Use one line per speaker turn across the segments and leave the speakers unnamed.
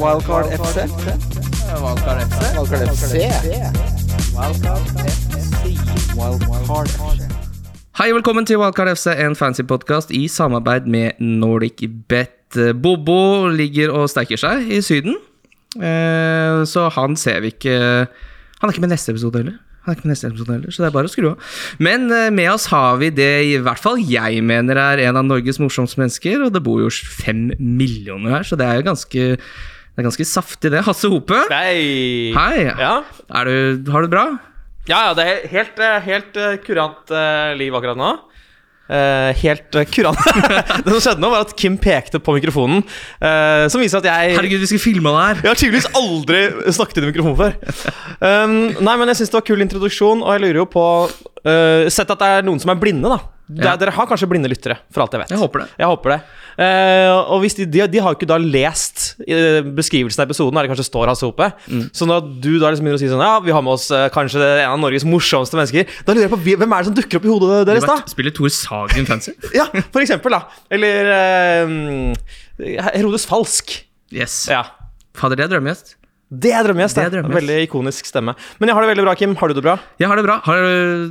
Wildcard FC.
Wildcard FC.
Wildcard FC. Wildcard FC.
Hei, velkommen til Wildcard FC, en fancy podkast i samarbeid med Nordic Bet. Bobo ligger og steiker seg i Syden, eh, så han ser vi ikke Han er ikke med neste episode heller. Han er ikke med neste episode heller, Så det er bare å skru av. Men eh, med oss har vi det i hvert fall jeg mener er en av Norges morsomste mennesker, og det bor jo fem millioner her, så det er jo ganske det er ganske saftig, det. Hasse Hope.
Hei!
Hei.
Ja.
Du, har du det bra?
ja, ja, det er helt, eh, helt eh, kurant eh, liv akkurat nå. Uh, helt uh, kurant. det som skjedde nå, var at Kim pekte på mikrofonen, Uh, som viser at jeg
Herregud, vi skal filme det her.
Jeg har tydeligvis aldri snakket i mikrofonen mikrofon før. Um, nei, men jeg syns det var kul introduksjon, og jeg lurer jo på Sett at det er noen som er blinde, da.
Ja.
er- Dere har kanskje blinde lyttere, for alt jeg vet.
Jeg håper det.
Jeg håper det. Eh, og hvis de, de, de har jo ikke da lest eh, beskrivelsen av episoden, der det kanskje står Hasse Hope.
Mm.
Så når du da liksom begynner å si sånn Ja, vi har med oss eh, kanskje en av Norges morsomste mennesker, da lurer jeg på hvem er det som dukker opp i hodet deres, da?
Spiller Tor Sagen fancy?
Ja, for eksempel, da. Eller eh, Herodes Falsk.
Yes.
Ja.
Fader, det er drømmegjest.
Det er drømmegjest.
Det er drømmegjest.
Veldig ikonisk stemme. Men jeg har det veldig bra, Kim. Har du det bra?
Jeg har det bra. Har,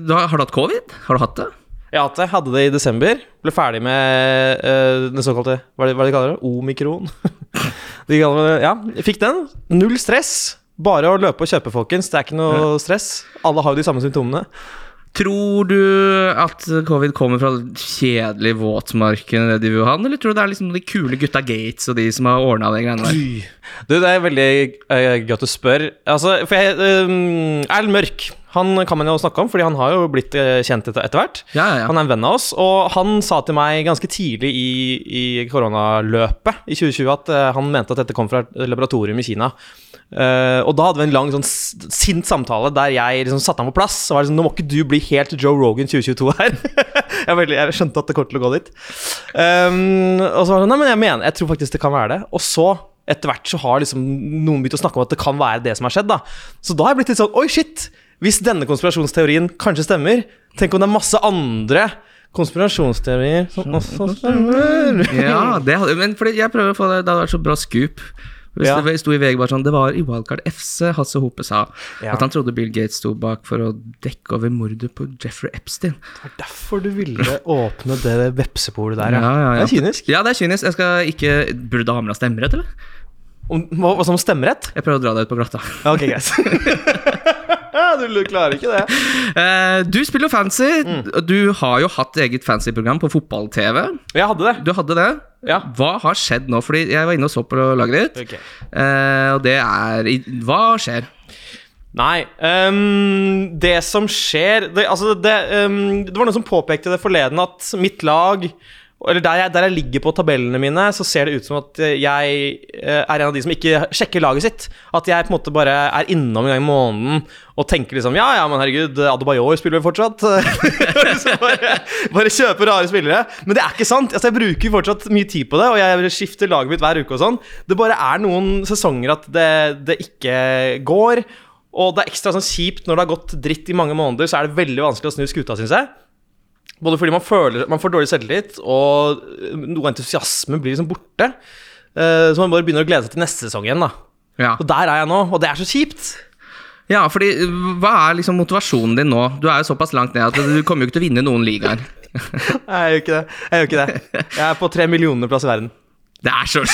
du, har du hatt covid? Har du hatt det?
Jeg at jeg. Hadde det i desember. Ble ferdig med uh, den såkalte Hva er det hva er det de kaller det? Omikron. de kaller det, ja, jeg fikk den. Null stress. Bare å løpe og kjøpe, folkens. Det er ikke noe stress. Alle har jo de samme symptomene.
Tror du at covid kommer fra kjedelig våtmarken nede i Wuhan, eller tror du det er liksom de kule gutta Gates og de som har ordna de greiene der?
Du, det er veldig uh, godt å spørre. Altså, for jeg um, Erlend Mørk, han kan man jo snakke om, fordi han har jo blitt eh, kjent etter, hvert.
Ja, ja, ja.
Han er en venn av oss, og han sa til meg ganske tidlig i, i koronaløpet i 2020 at eh, han mente at dette kom fra et laboratorium i Kina. Uh, og da hadde vi en lang sånn sint samtale der jeg liksom satte ham på plass. Og var liksom, Nå må ikke du bli helt Joe Rogan 2022 her. jeg, veldig, jeg skjønte at det kom til å gå dit. Um, og så var det sånn Nei, men jeg mener Jeg tror faktisk det kan være det. Og så etter hvert så har liksom noen begynt å snakke om at det kan være det som har skjedd. da Så da har jeg blitt litt sånn Oi, shit! Hvis denne konspirasjonsteorien kanskje stemmer, tenk om det er masse andre konspirasjonsteorier som også stemmer.
Ja, det hadde, men fordi jeg prøver å få det Det hadde vært så bra scoop. Hvis
Ja.
det sto i VG bare sånn Det var i Wildcard FC Hasse Hope sa
Ja.
at han trodde Bill Gates sto bak for å dekke over mordet på Jeffrey Epstein.
Det var derfor du ville åpne det vepsepolet der,
Ja, ja, ja.
Det er kynisk.
Ja, det er kynisk. Jeg skal ikke Burde Hamra stemmerett, eller?
Om, hva, hva som stemmerett?
Jeg prøver å dra deg ut på glatta.
Ja, ok, greit. du klarer ikke det.
Eh, du spiller jo fancy.
Mm.
Du har jo hatt eget fancy-program på fotball-TV.
Jeg hadde det.
Du hadde det.
Ja.
Hva har skjedd nå? Fordi jeg var inne og så på laget ditt.
Ok.
Eh, og det er Hva skjer?
Nei, um, det som skjer det, altså det, um, det var noen som påpekte det forleden at mitt lag eller der jeg, der jeg ligger på tabellene mine, så ser det ut som at jeg eh, er en av de som ikke sjekker laget sitt. At jeg på en måte bare er innom en gang i måneden og tenker liksom Ja, ja, men herregud, Adebayor spiller vel fortsatt? bare, bare kjøper rare spillere. Men det er ikke sant. Altså, jeg bruker fortsatt mye tid på det, og jeg skifter laget mitt hver uke og sånn. Det bare er noen sesonger at det, det ikke går. Og det er ekstra sånn kjipt når det har gått dritt i mange måneder, så er det veldig vanskelig å snu skuta, syns jeg. Både fordi man føler man får dårlig selvtillit, og noe entusiasme blir liksom borte. Eh, Så man bare begynner å glede seg til neste sesong igjen, da.
Ja.
Og der er jeg nå, og det er så kjipt.
ja, fordi hva er liksom motivasjonen din nå? Du er jo såpass langt ned at du kommer jo ikke til å vinne noen ligaer.
Jeg gjør ikke det. Jeg gjør ikke det. Jeg er på tre millioner plass i verden.
Det er så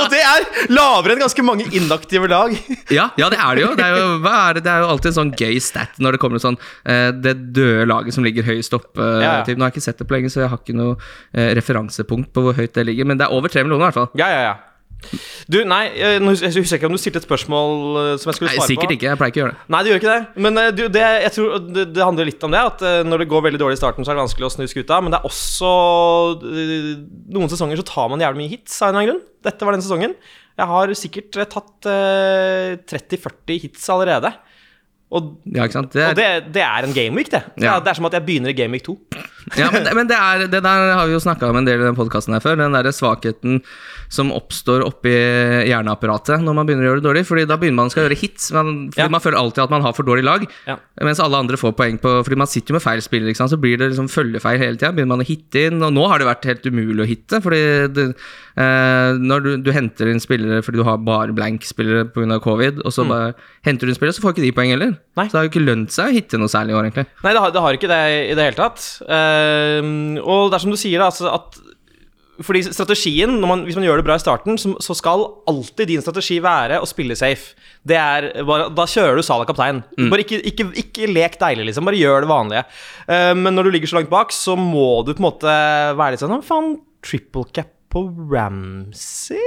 Og det er lavere enn ganske mange inaktive lag.
Ja, ja, det er det jo. Det er jo, hva er det? det er jo alltid en sånn gøy stat når det kommer sånn uh, Det døde laget som ligger høyest oppe. Uh,
Ja, ja.
Nå har jeg ikke sett det på lenge, så jeg har ikke noe uh, referansepunkt på hvor høyt det ligger. Men det er over tre millioner, i hvert fall.
Ja, ja, ja. Du, nei, eh, jeg husker ikke om du stilte et spørsmål eh, som jeg skulle
Nei, sikkert
på.
ikke. Jeg pleier ikke å gjøre det.
Nei, du gjør ikke det. Men eh, du, det, jeg tror det, det handler litt om det. At når det går veldig dårlig i starten, så er det vanskelig å snu skuta. Men det er også Noen sesonger så tar man jævlig mye hits av en eller annen grunn. Dette var den sesongen. Jeg har sikkert tatt eh, 30-40 hits allerede. Og,
Ja? Det
og
er,
det, det er en gameweek, det.
Ja.
det er som at jeg begynner i gameweek 2.
ja, men, det, men det, er, det der har vi jo snakka om en del i den podkasten her før. Den derre svakheten som oppstår oppi hjerneapparatet når man begynner å gjøre det dårlig. Fordi da begynner man skal gjøre hits. Man, fordi
Ja.
man føler alltid at man har for dårlig lag.
Ja.
Mens alle andre får poeng på Fordi man sitter jo med feil spiller, så blir det liksom følgefeil hele tida. Begynner man å hitte inn, og nå har det vært helt umulig å hitte. Fordi det, eh, når du, du henter inn spillere fordi du har bare blank-spillere pga. covid, og så bare henter du inn spillere, så får ikke de poeng heller.
Mm. Nei.
Så det har jo ikke lønt seg å hitte noe særlig i år, egentlig.
Nei, det har, det har ikke det i det hele tatt. Uh, og det er som du sier, altså at fordi strategien, man, hvis man gjør det bra i starten, så, så skal alltid din strategi være å spille safe. Det er bare, Da kjører du Salah kaptein. Bare ikke, ikke, ikke lek deilig, liksom. Bare gjør det vanlige. Uh, men når du ligger så langt bak, så må du på en måte være litt sånn «Å, Faen, triple cap på Ramsey?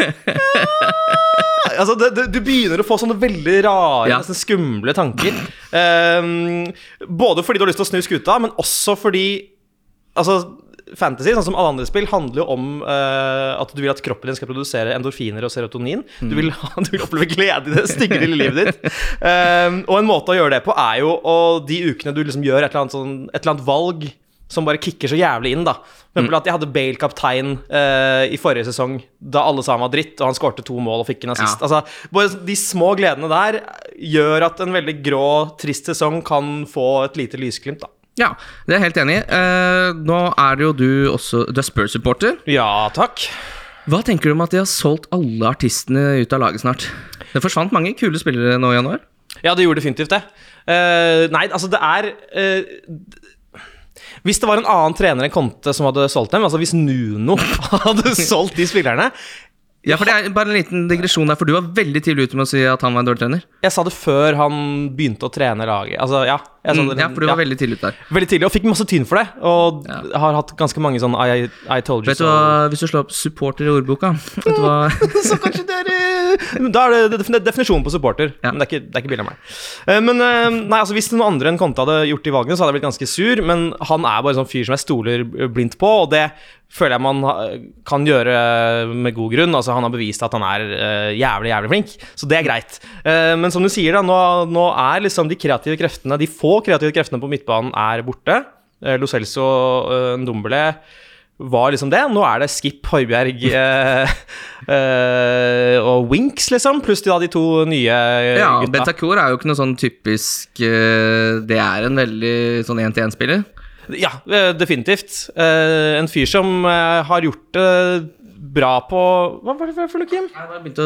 altså, det, det, du begynner å få sånne veldig rare,
Ja.
nesten skumle tanker. Um, både fordi du har lyst til å snu skuta, men også fordi Altså, fantasy, sånn som alle andre spill, handler jo om uh, at du vil at kroppen din skal produsere endorfiner og serotonin. Du, vil, du vil oppleve glede i det stygge lille livet ditt. Um, og en måte å gjøre det på er jo og de ukene du liksom gjør et eller annet, sånn, et eller annet valg som bare kicker så jævlig inn, da. For eksempel at jeg hadde Bale kaptein eh, i forrige sesong da alle sa han var dritt, og han skårte to mål og fikk en assist.
Ja.
Altså, bare de små gledene der gjør at en veldig grå, trist sesong kan få et lite lysglimt, da.
Ja, det er jeg helt enig i. Eh, nå er det jo du også Du er Spurs-supporter.
Ja, takk.
Hva tenker du om at de har solgt alle artistene ut av laget snart? Det forsvant mange kule spillere nå i januar.
Ja, det gjorde definitivt det. Eh, nei, altså, det er eh, Hvis det var en annen trener enn Conte som hadde solgt dem, altså hvis Nuno hadde solgt de spillerne
Ja, for det er bare en liten digresjon der, for du var veldig tidlig ute med å si at han var en dårlig trener.
Jeg sa det før han begynte å trene laget. Altså, ja. Jeg sa
Mm, ja, for du var veldig tidlig ute der.
veldig tidlig, og fikk masse tyn for det. Og
Ja.
har hatt ganske mange sånn I, I told you
Vet du hva, Hvis du slår opp 'supporter' i ordboka Vet du hva
så kanskje det er eh, Da er det definisjonen på supporter.
Ja.
Men det er ikke, det er ikke bilde av meg. Eh, Men eh, nei, altså hvis noen andre enn Conte hadde gjort de valgene, så hadde jeg blitt ganske sur. Men han er bare sånn fyr som jeg stoler blindt på, og det føler jeg man kan gjøre med god grunn. Altså Han har bevist at han er uh, jævlig, jævlig flink, så det er greit. Uh, men som du sier, da, nå, nå er liksom de kreative kreftene De få kreative kreftene på midtbanen er borte. Uh, Lo Celso og uh, Ndombele var liksom det. Nå er det Skip, Høibjerg eh, eh, og Winks, liksom. Pluss de, da, de to nye eh,
Ja,
gutta.
Er jo ikke noe sånn typisk Det er en veldig sånn én-til-én-spiller.
Ja, eh, definitivt. Eh, en fyr som eh, har gjort det bra på Hva var det for noe, Kim?
Nei, begynte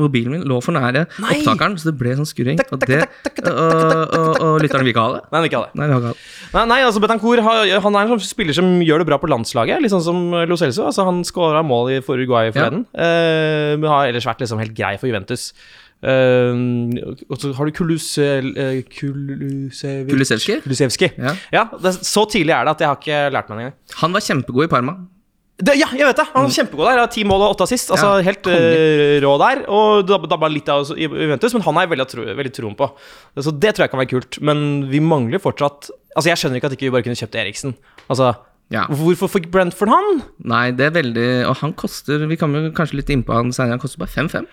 Mobilen min lå for nære
Nei!
opptakeren, så det ble sånn skurring. Og, det, og, og,
tak,
vil ikke ha det?
Nei, ikke ha det.
Nei, vi ikke ha det.
Nei, nei altså Betancourt han er en sånn spiller som gjør det bra på landslaget, litt sånn som Lo Celso. Altså, han skåra mål i for Uruguay forleden, eh, men har ellers vært liksom helt grei for Juventus. Eh, og så har du Kulusel, uh, Kulusevski. Kulusevski.
Ja.
Ja, det, så tidlig er det at jeg har ikke lært meg det engang.
Han var kjempegod i Parma.
Det, ja, jeg vet det! Han var kjempegod der. Ti mål og åtte assist. Altså
Ja,
Helt uh, rå der. Og dabba litt av Juventus, men han har jeg veldig, tro, veldig troen på. Så det tror jeg kan være kult. Men vi mangler fortsatt Altså Jeg skjønner ikke at ikke vi bare kunne kjøpt Eriksen. Altså
Ja.
Hvorfor fikk Brentford han?
Nei, det er veldig Og han koster Vi kommer kanskje litt innpå han senere. Han koster bare 5-5.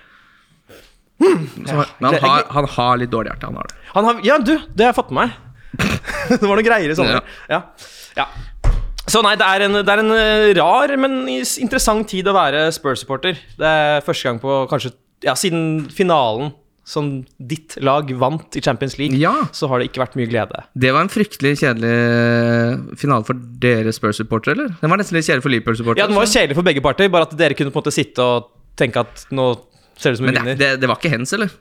Så- Men han har, han har litt dårlig hjerte, han har det.
Han har, ja, du, det har jeg fått med meg. det var noe greier i sommer. Ja. ja. Så nei, det er, en, det er en eh, rar, men interessant tid å være Spurs-supporter. Det er første gang på kanskje Ja, siden finalen som ditt lag vant i Champions League,
Ja.
så har det ikke vært mye glede.
Det var en fryktelig kjedelig finale for dere Spurs-supportere, eller? Den var nesten litt kjedelig for Liverpool-supportere.
Ja, den var kjedelig for begge parter, bare at dere kunne på en måte sitte og tenke at nå ser ut som
det,
vinner.
det, det var ikke hens, eller?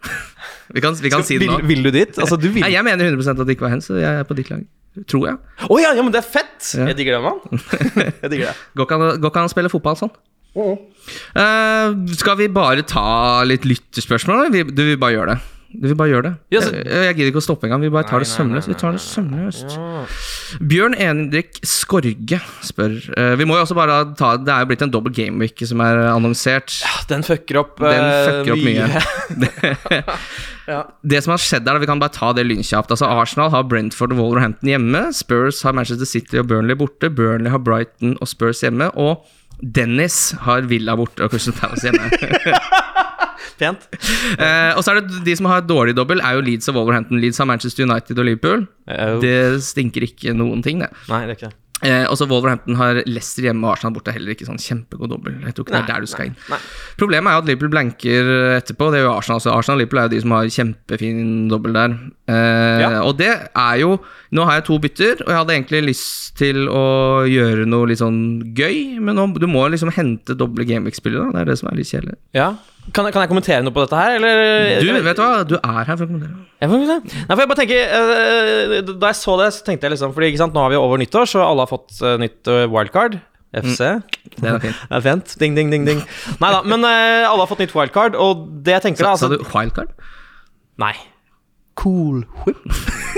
Vi kan, vi kan si det nå.
vil du dit? Altså, du vil
Nei, jeg mener 100% at det ikke var hens, jeg er på ditt lag. Tror jeg.
Å ja, ja, men det er fett!
Ja.
Jeg digger det, mann. Jeg digger det.
Går ikke an- å spille fotball sånn. Eh, skal vi bare ta litt lytterspørsmål, eller? Vi, du vil bare gjøre det. Vil bare gjør det.
Ja, så-
jeg, jeg gidder ikke å stoppe engang. Vi bare tar det
Nei, nei,
sømløst. Vi tar det sømløst. Bjørn Endrik Skorge spør uh, Vi må jo også bare ta Det er jo blitt en dobbel gameweek som er annonsert.
Ja, Den fucker opp,
Den
fucker
fucker opp mye.
ja.
Det som har skjedd der, Vi kan bare ta det lynkjapt. Altså, Arsenal har Brentford og Wolverhampton hjemme. Spurs har Manchester City og Burnley borte. Burnley har Brighton og Spurs hjemme. Og Dennis har Villa borte og Crystal Palace hjemme.
Pent.
Eh, og så er det de som har dårlig dobbel, er jo Leeds og Wolverhampton. Leeds har Manchester United og Liverpool.
Eh,
Det stinker ikke noen ting, det.
Nei, det er ikke det.
Eh, og så Wolverhampton har Leicester hjemme og Arsenal borte. Heller ikke sånn kjempegod dobbel. Jeg tror ikke det er der du skal inn.
Nei.
Problemet er jo at Liverpool blanker etterpå. Det jo Arsenal også. Arsenal og Liverpool er jo de som har kjempefin dobbel der. Eh,
Ja.
Og det er jo Nå har jeg to bytter, og jeg hadde egentlig lyst til å gjøre noe litt sånn gøy, men nå, du må liksom hente doble Gameweek-spillere. Det er det som er litt kjedelig.
Ja. Kan, jeg- kan jeg kommentere noe på dette her, eller?
Du, vet du hva? Du er her for å kommentere.
Jeg får kommentere? Nei, for jeg bare tenker eh, Da jeg så det, så tenkte jeg liksom Fordi ikke sant, nå har vi over nyttår, så alle har fått eh, nytt eh, wildcard. FC.
Det er fint.
Det er fint. Ding, ding, ding, ding. Nei da, men eh, alle har fått nytt wildcard, og det jeg tenker da
Sa
altså,
du wildcard?
Nei. Cool whip.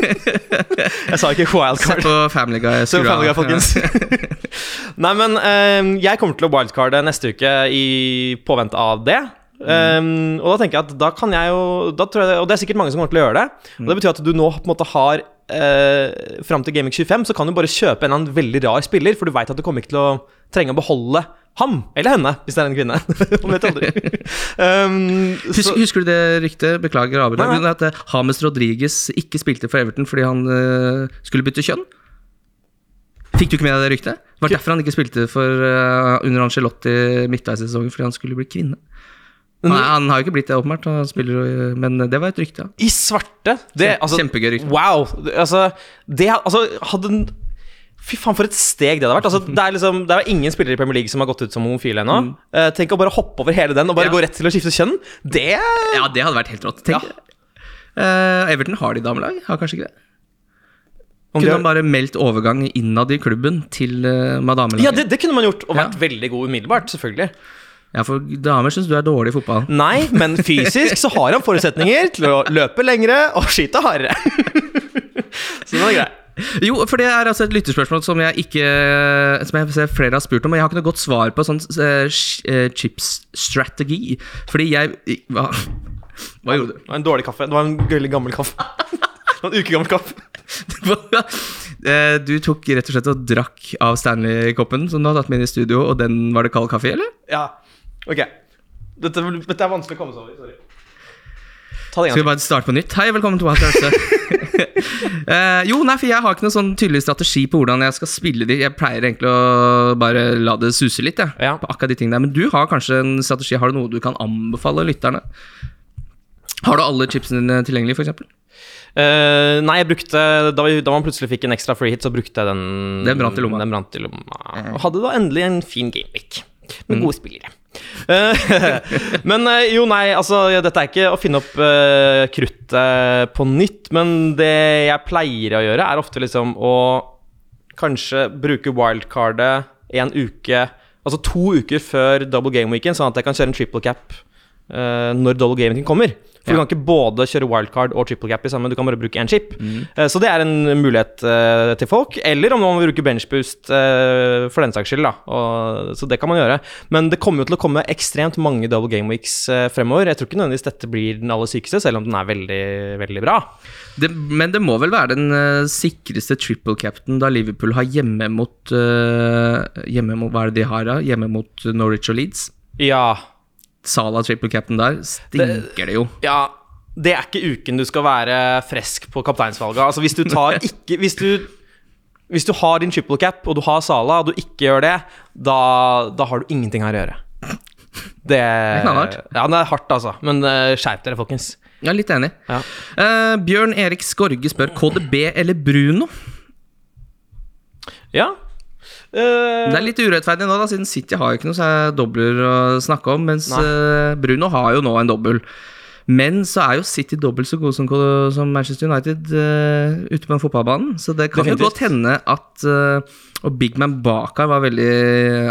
jeg sa ikke
Se
wildcard.
på Family Guy.
Så
skru av.
Family Guy, folkens. Nei, men eh, jeg kommer til å wildcarde neste uke i påvente av det. Um, og da tenker jeg at da kan jeg jo jeg, Og det er sikkert mange som kommer til å gjøre det. Og det betyr at du nå på en måte har uh, Fram til Gaming 25 så kan du bare kjøpe en eller annen veldig rar spiller, for du veit at du kommer ikke til å trenge å beholde ham eller henne, hvis det er en kvinne. Man vet aldri. Um,
Husk,
så,
husker du det ryktet? Beklager
Abel.
At Hames James Rodriguez ikke spilte for Everton fordi han uh, skulle bytte kjønn? Fikk du ikke med deg det ryktet? Det var derfor han ikke spilte for uh, under Angelotti midtveis i sesongen, fordi han skulle bli kvinne. Nei, han har jo ikke blitt det, åpenbart, spiller, men det var et rykte. Ja.
I svarte det, altså,
Kjempegøy rykte.
Wow. Altså, det altså, hadde en- Fy faen, for et steg det hadde vært. Altså, det, er liksom, det er ingen spillere i Premier League som har gått ut som homofile ennå. Eh, tenk å bare hoppe over hele den og bare
Ja.
gå rett til å skifte kjønn. Det
Ja, det hadde vært helt rått. Tenk. Eh, Everton har de damelag? Har kanskje ikke det?
om
Kunne
har-
bare meldt overgang innad i klubben til uh, madamelaget?
Ja, det, det kunne man gjort, og vært
Ja.
veldig god umiddelbart. Selvfølgelig.
Ja, for damer syns du er dårlig i fotball.
Nei, men fysisk så har han forutsetninger til å løpe lengre og skyte hardere. så den er grei.
Jo, for det er altså et lytterspørsmål som jeg ikke Som jeg ser flere har spurt om, og jeg har ikke noe godt svar på sånn uh, chips-strategi. Fordi jeg Hva, hva gjorde du?
Det var en dårlig kaffe. Det var en gøylig gammel kaffe. Det var en uke gammel kaffe.
Eh, du tok rett og slett og drakk av Stanley-koppen som du hadde tatt med inn i studio, og den var det kald kaffe i, eller?
Ja, ok. Dette, dette er vanskelig å komme seg over. Sorry. Ta det en
Skal vi bare starte på nytt? Hei, velkommen til Wild uh, Jo, nei, for jeg har ikke noen sånn tydelig strategi på hvordan jeg skal spille de. Jeg pleier egentlig å bare la det suse litt, jeg.
Ja.
På akkurat de tingene der. Men du har kanskje en strategi? Har du noe du kan anbefale lytterne? Har du alle chipsene dine tilgjengelig, f.eks.?
Uh, nei, jeg brukte da, vi, da man plutselig fikk en ekstra free hit, så brukte jeg den
Den brant i lomma.
Den brant i lomma. Og hadde da endelig en fin gameweek med gode spillere. Eh, men eh, jo, nei, altså Dette er ikke å finne opp uh, kruttet på nytt, men det jeg pleier å gjøre, er ofte liksom å kanskje bruke wildcardet en uke Altså to uker før double game weekend, sånn at jeg kan kjøre en triple cap uh, når double game weekend kommer. For
Ja.
du kan ikke både kjøre wildcard og triple cap i samme, du kan bare bruke én chip.
Mm.
Eh, så det er en mulighet uh, til folk. Eller om man vil bruke benchboost uh, for den saks skyld, da. Og, så det kan man gjøre. Men det kommer jo til å komme ekstremt mange double game weeks eh, fremover. Jeg tror ikke nødvendigvis dette blir den aller sykeste, selv om den er veldig, veldig bra.
Det, men det må vel være den eh, sikreste triple captain da Liverpool har hjemme mot eh, Hjemme mot Hva er det de har, da? Hjemme mot Norwich og Leeds?
Ja.
Sala triple cap'n der, stinker det jo.
Ja, det er ikke uken du skal være frisk på kapteinsvalget. Altså hvis du tar ikke Hvis du hvis du har din triple cap, og du har Sala, og du ikke gjør det, da, da har du ingenting her å gjøre. Det
er knallhardt.
Ja, det er hardt, altså. Men uh, skjerp dere, folkens.
Jeg er litt enig.
Ja.
Uh, Bjørn Erik Skorge spør KDB eller Bruno.
Ja. Eh,
Det er litt urettferdig nå, da, siden City har jo ikke noe dobler å snakke om, mens eh, Bruno har jo nå en dobbel. Men så er jo City dobbelt så god som, som Manchester United uh, ute på den fotballbanen. Så det kan jo godt hende at Og Big Man bak her var veldig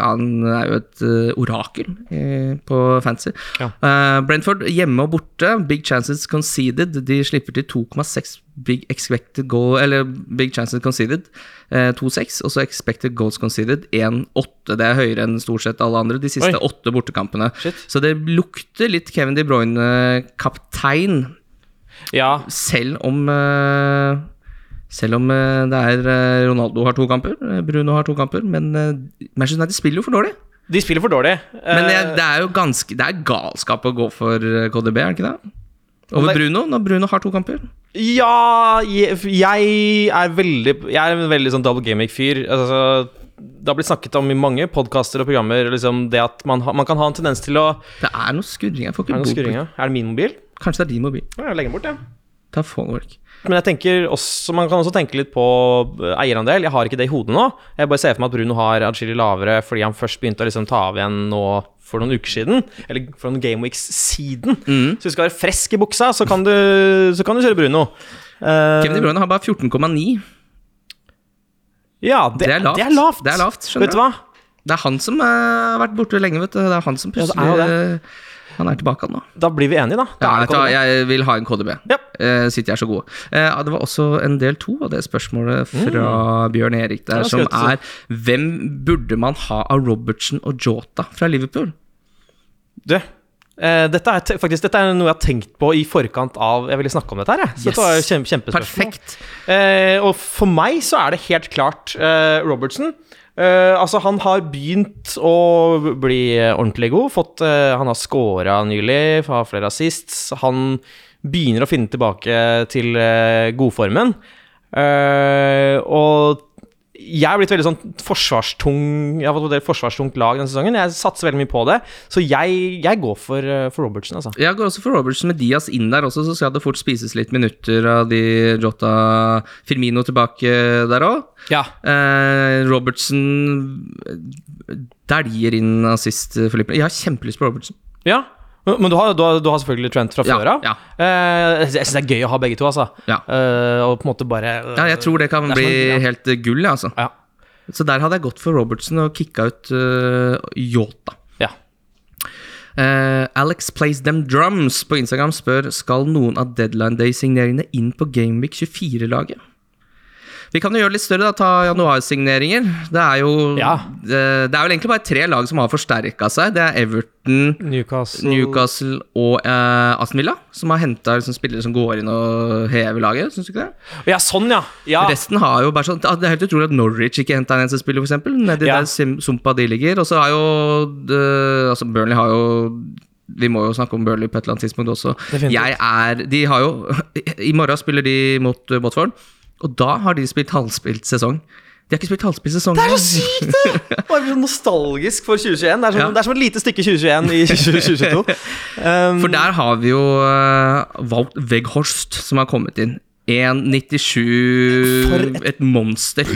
Han er jo et eh, orakel eh, på fancy.
Ja.
Eh, Brentford hjemme og borte. Big chances conceded. De slipper til 2,6 big expected goal Eller big chances conceded. Eh, 2,6. Og så expected goals conceded 1,8. Det er høyere enn stort sett alle andre de siste
Oi.
åtte bortekampene.
Shit.
Så det lukter litt Kevin De Bruyne-kaptein,
ja.
selv om selv om eh, det er eh, Ronaldo har to kamper, eh, Bruno har to kamper, men Manchester United spiller jo for dårlig.
De spiller for dårlig.
Men det er jo ganske Det er galskap å gå for KDB, er det ikke det? Over Bruno, når Bruno har to kamper.
Ja, jeg, jeg er veldig Jeg er en veldig sånn double gamic-fyr. Altså, det har blitt snakket om i mange podkaster og programmer liksom det at man, ha, man kan ha en tendens til å
Det er noe skurring. Jeg får
Er det
ikke
ja? Er min mobil?
Kanskje det er din mobil.
Ja, jeg legger den bort, jeg.
Ta Phonwork.
Men jeg tenker også, man kan også tenke litt på eh, eierandel. Jeg har ikke det i hodet nå. Jeg bare ser for meg at Bruno har atskillig lavere fordi han først begynte å liksom ta av igjen nå for noen uker siden. Eller for noen gameweeks siden.
Mm.
Så hvis du skal være frisk i buksa, så kan du, så kan du kjøre Bruno. Uh,
Kevin De Bruyne har bare 14,9.
ja, det,
Det er lavt.
Det er lavt.
Det er lavt, skjønner
Vet du hva?
Det er han som eh, har vært borte lenge, vet du. Det er han som
Ja,
plutselig eh, Han er tilbake nå.
Da blir vi enige, da. da
Ja,
KDB.
jeg vil ha en KDB.
Ja.
Uh, City er så gode. Uh, det var også en del to av det spørsmålet fra Bjørn Erik
Mm.
Der, som er Hvem burde man ha av Robertsen og Jota fra Liverpool?
Du, Uh, dette, er faktisk, dette er noe jeg har tenkt på i forkant av Jeg ville snakke om dette her. Så dette var kjempe, kjempespørsmål.
Perfekt.
Uh, og for meg så er det helt klart uh, Robertson. Eh, altså Han har begynt å bli ordentlig god. Fått, uh, han har scora nylig, har flere assists. Han begynner å finne tilbake til uh, godformen. Og jeg er blitt veldig sånn forsvarstung Jeg har fått et forsvarstungt lag denne sesongen. Jeg satser veldig mye på det. Så jeg, jeg går for, eh, for Robertsen, altså.
Jeg går også for Robertsen med Diaz inn der også, så skal det fort spises litt minutter av de Jota Firmino tilbake der òg.
Ja.
Eh, Robertson eh, dæljer inn assist Filippe. Jeg har kjempelyst på Robertsen.
ja. Men du har, du, har, du har selvfølgelig Trent fra
Ja,
før av.
ja.
Eh, jeg syns det er gøy å ha begge to, altså.
Ja.
Eh, og på en måte bare
Ja, jeg tror det kan bli
ja.
helt eh, gull, altså.
Ja.
Så der hadde jeg gått for Robertson og kicka ut uh, Yota.
ja.
Eh, Alex Plays Them Drums på Instagram spør Skal noen av Deadline Day-signeringene inn på Gameweek 24-laget. Vi kan jo gjøre det litt større, da. Ta januarsigneringer. Det er jo
Ja.
det, det er vel egentlig bare tre lag som har forsterka seg. Det er Everton,
Newcastle
Newcastle og eh, Aston Villa, som har henta liksom, spillere som går inn og hever laget. Syns du ikke det?
Ja, sånn, ja. ja.
Resten har jo bare sånn Det er helt utrolig at Norwich ikke henta en eneste spiller, f.eks. Nedi
Ja.
der sumpa de ligger. Og så har jo det, Altså, Burnley har jo vi må jo snakke om Burnley på et eller annet tidspunkt også. Jeg er De har jo I morgen spiller de mot uh, Watford, og da har de spilt halvspilt sesong. De har ikke spilt halvspilt sesong.
Det er så sykt, det! Bare så nostalgisk for 2021. Det er, som,
Ja.
det er som et lite stykke 2021 i 2022. Um,
For der har vi jo uh, valgt Weghorst som har kommet inn. 1,97
et,
et, monster.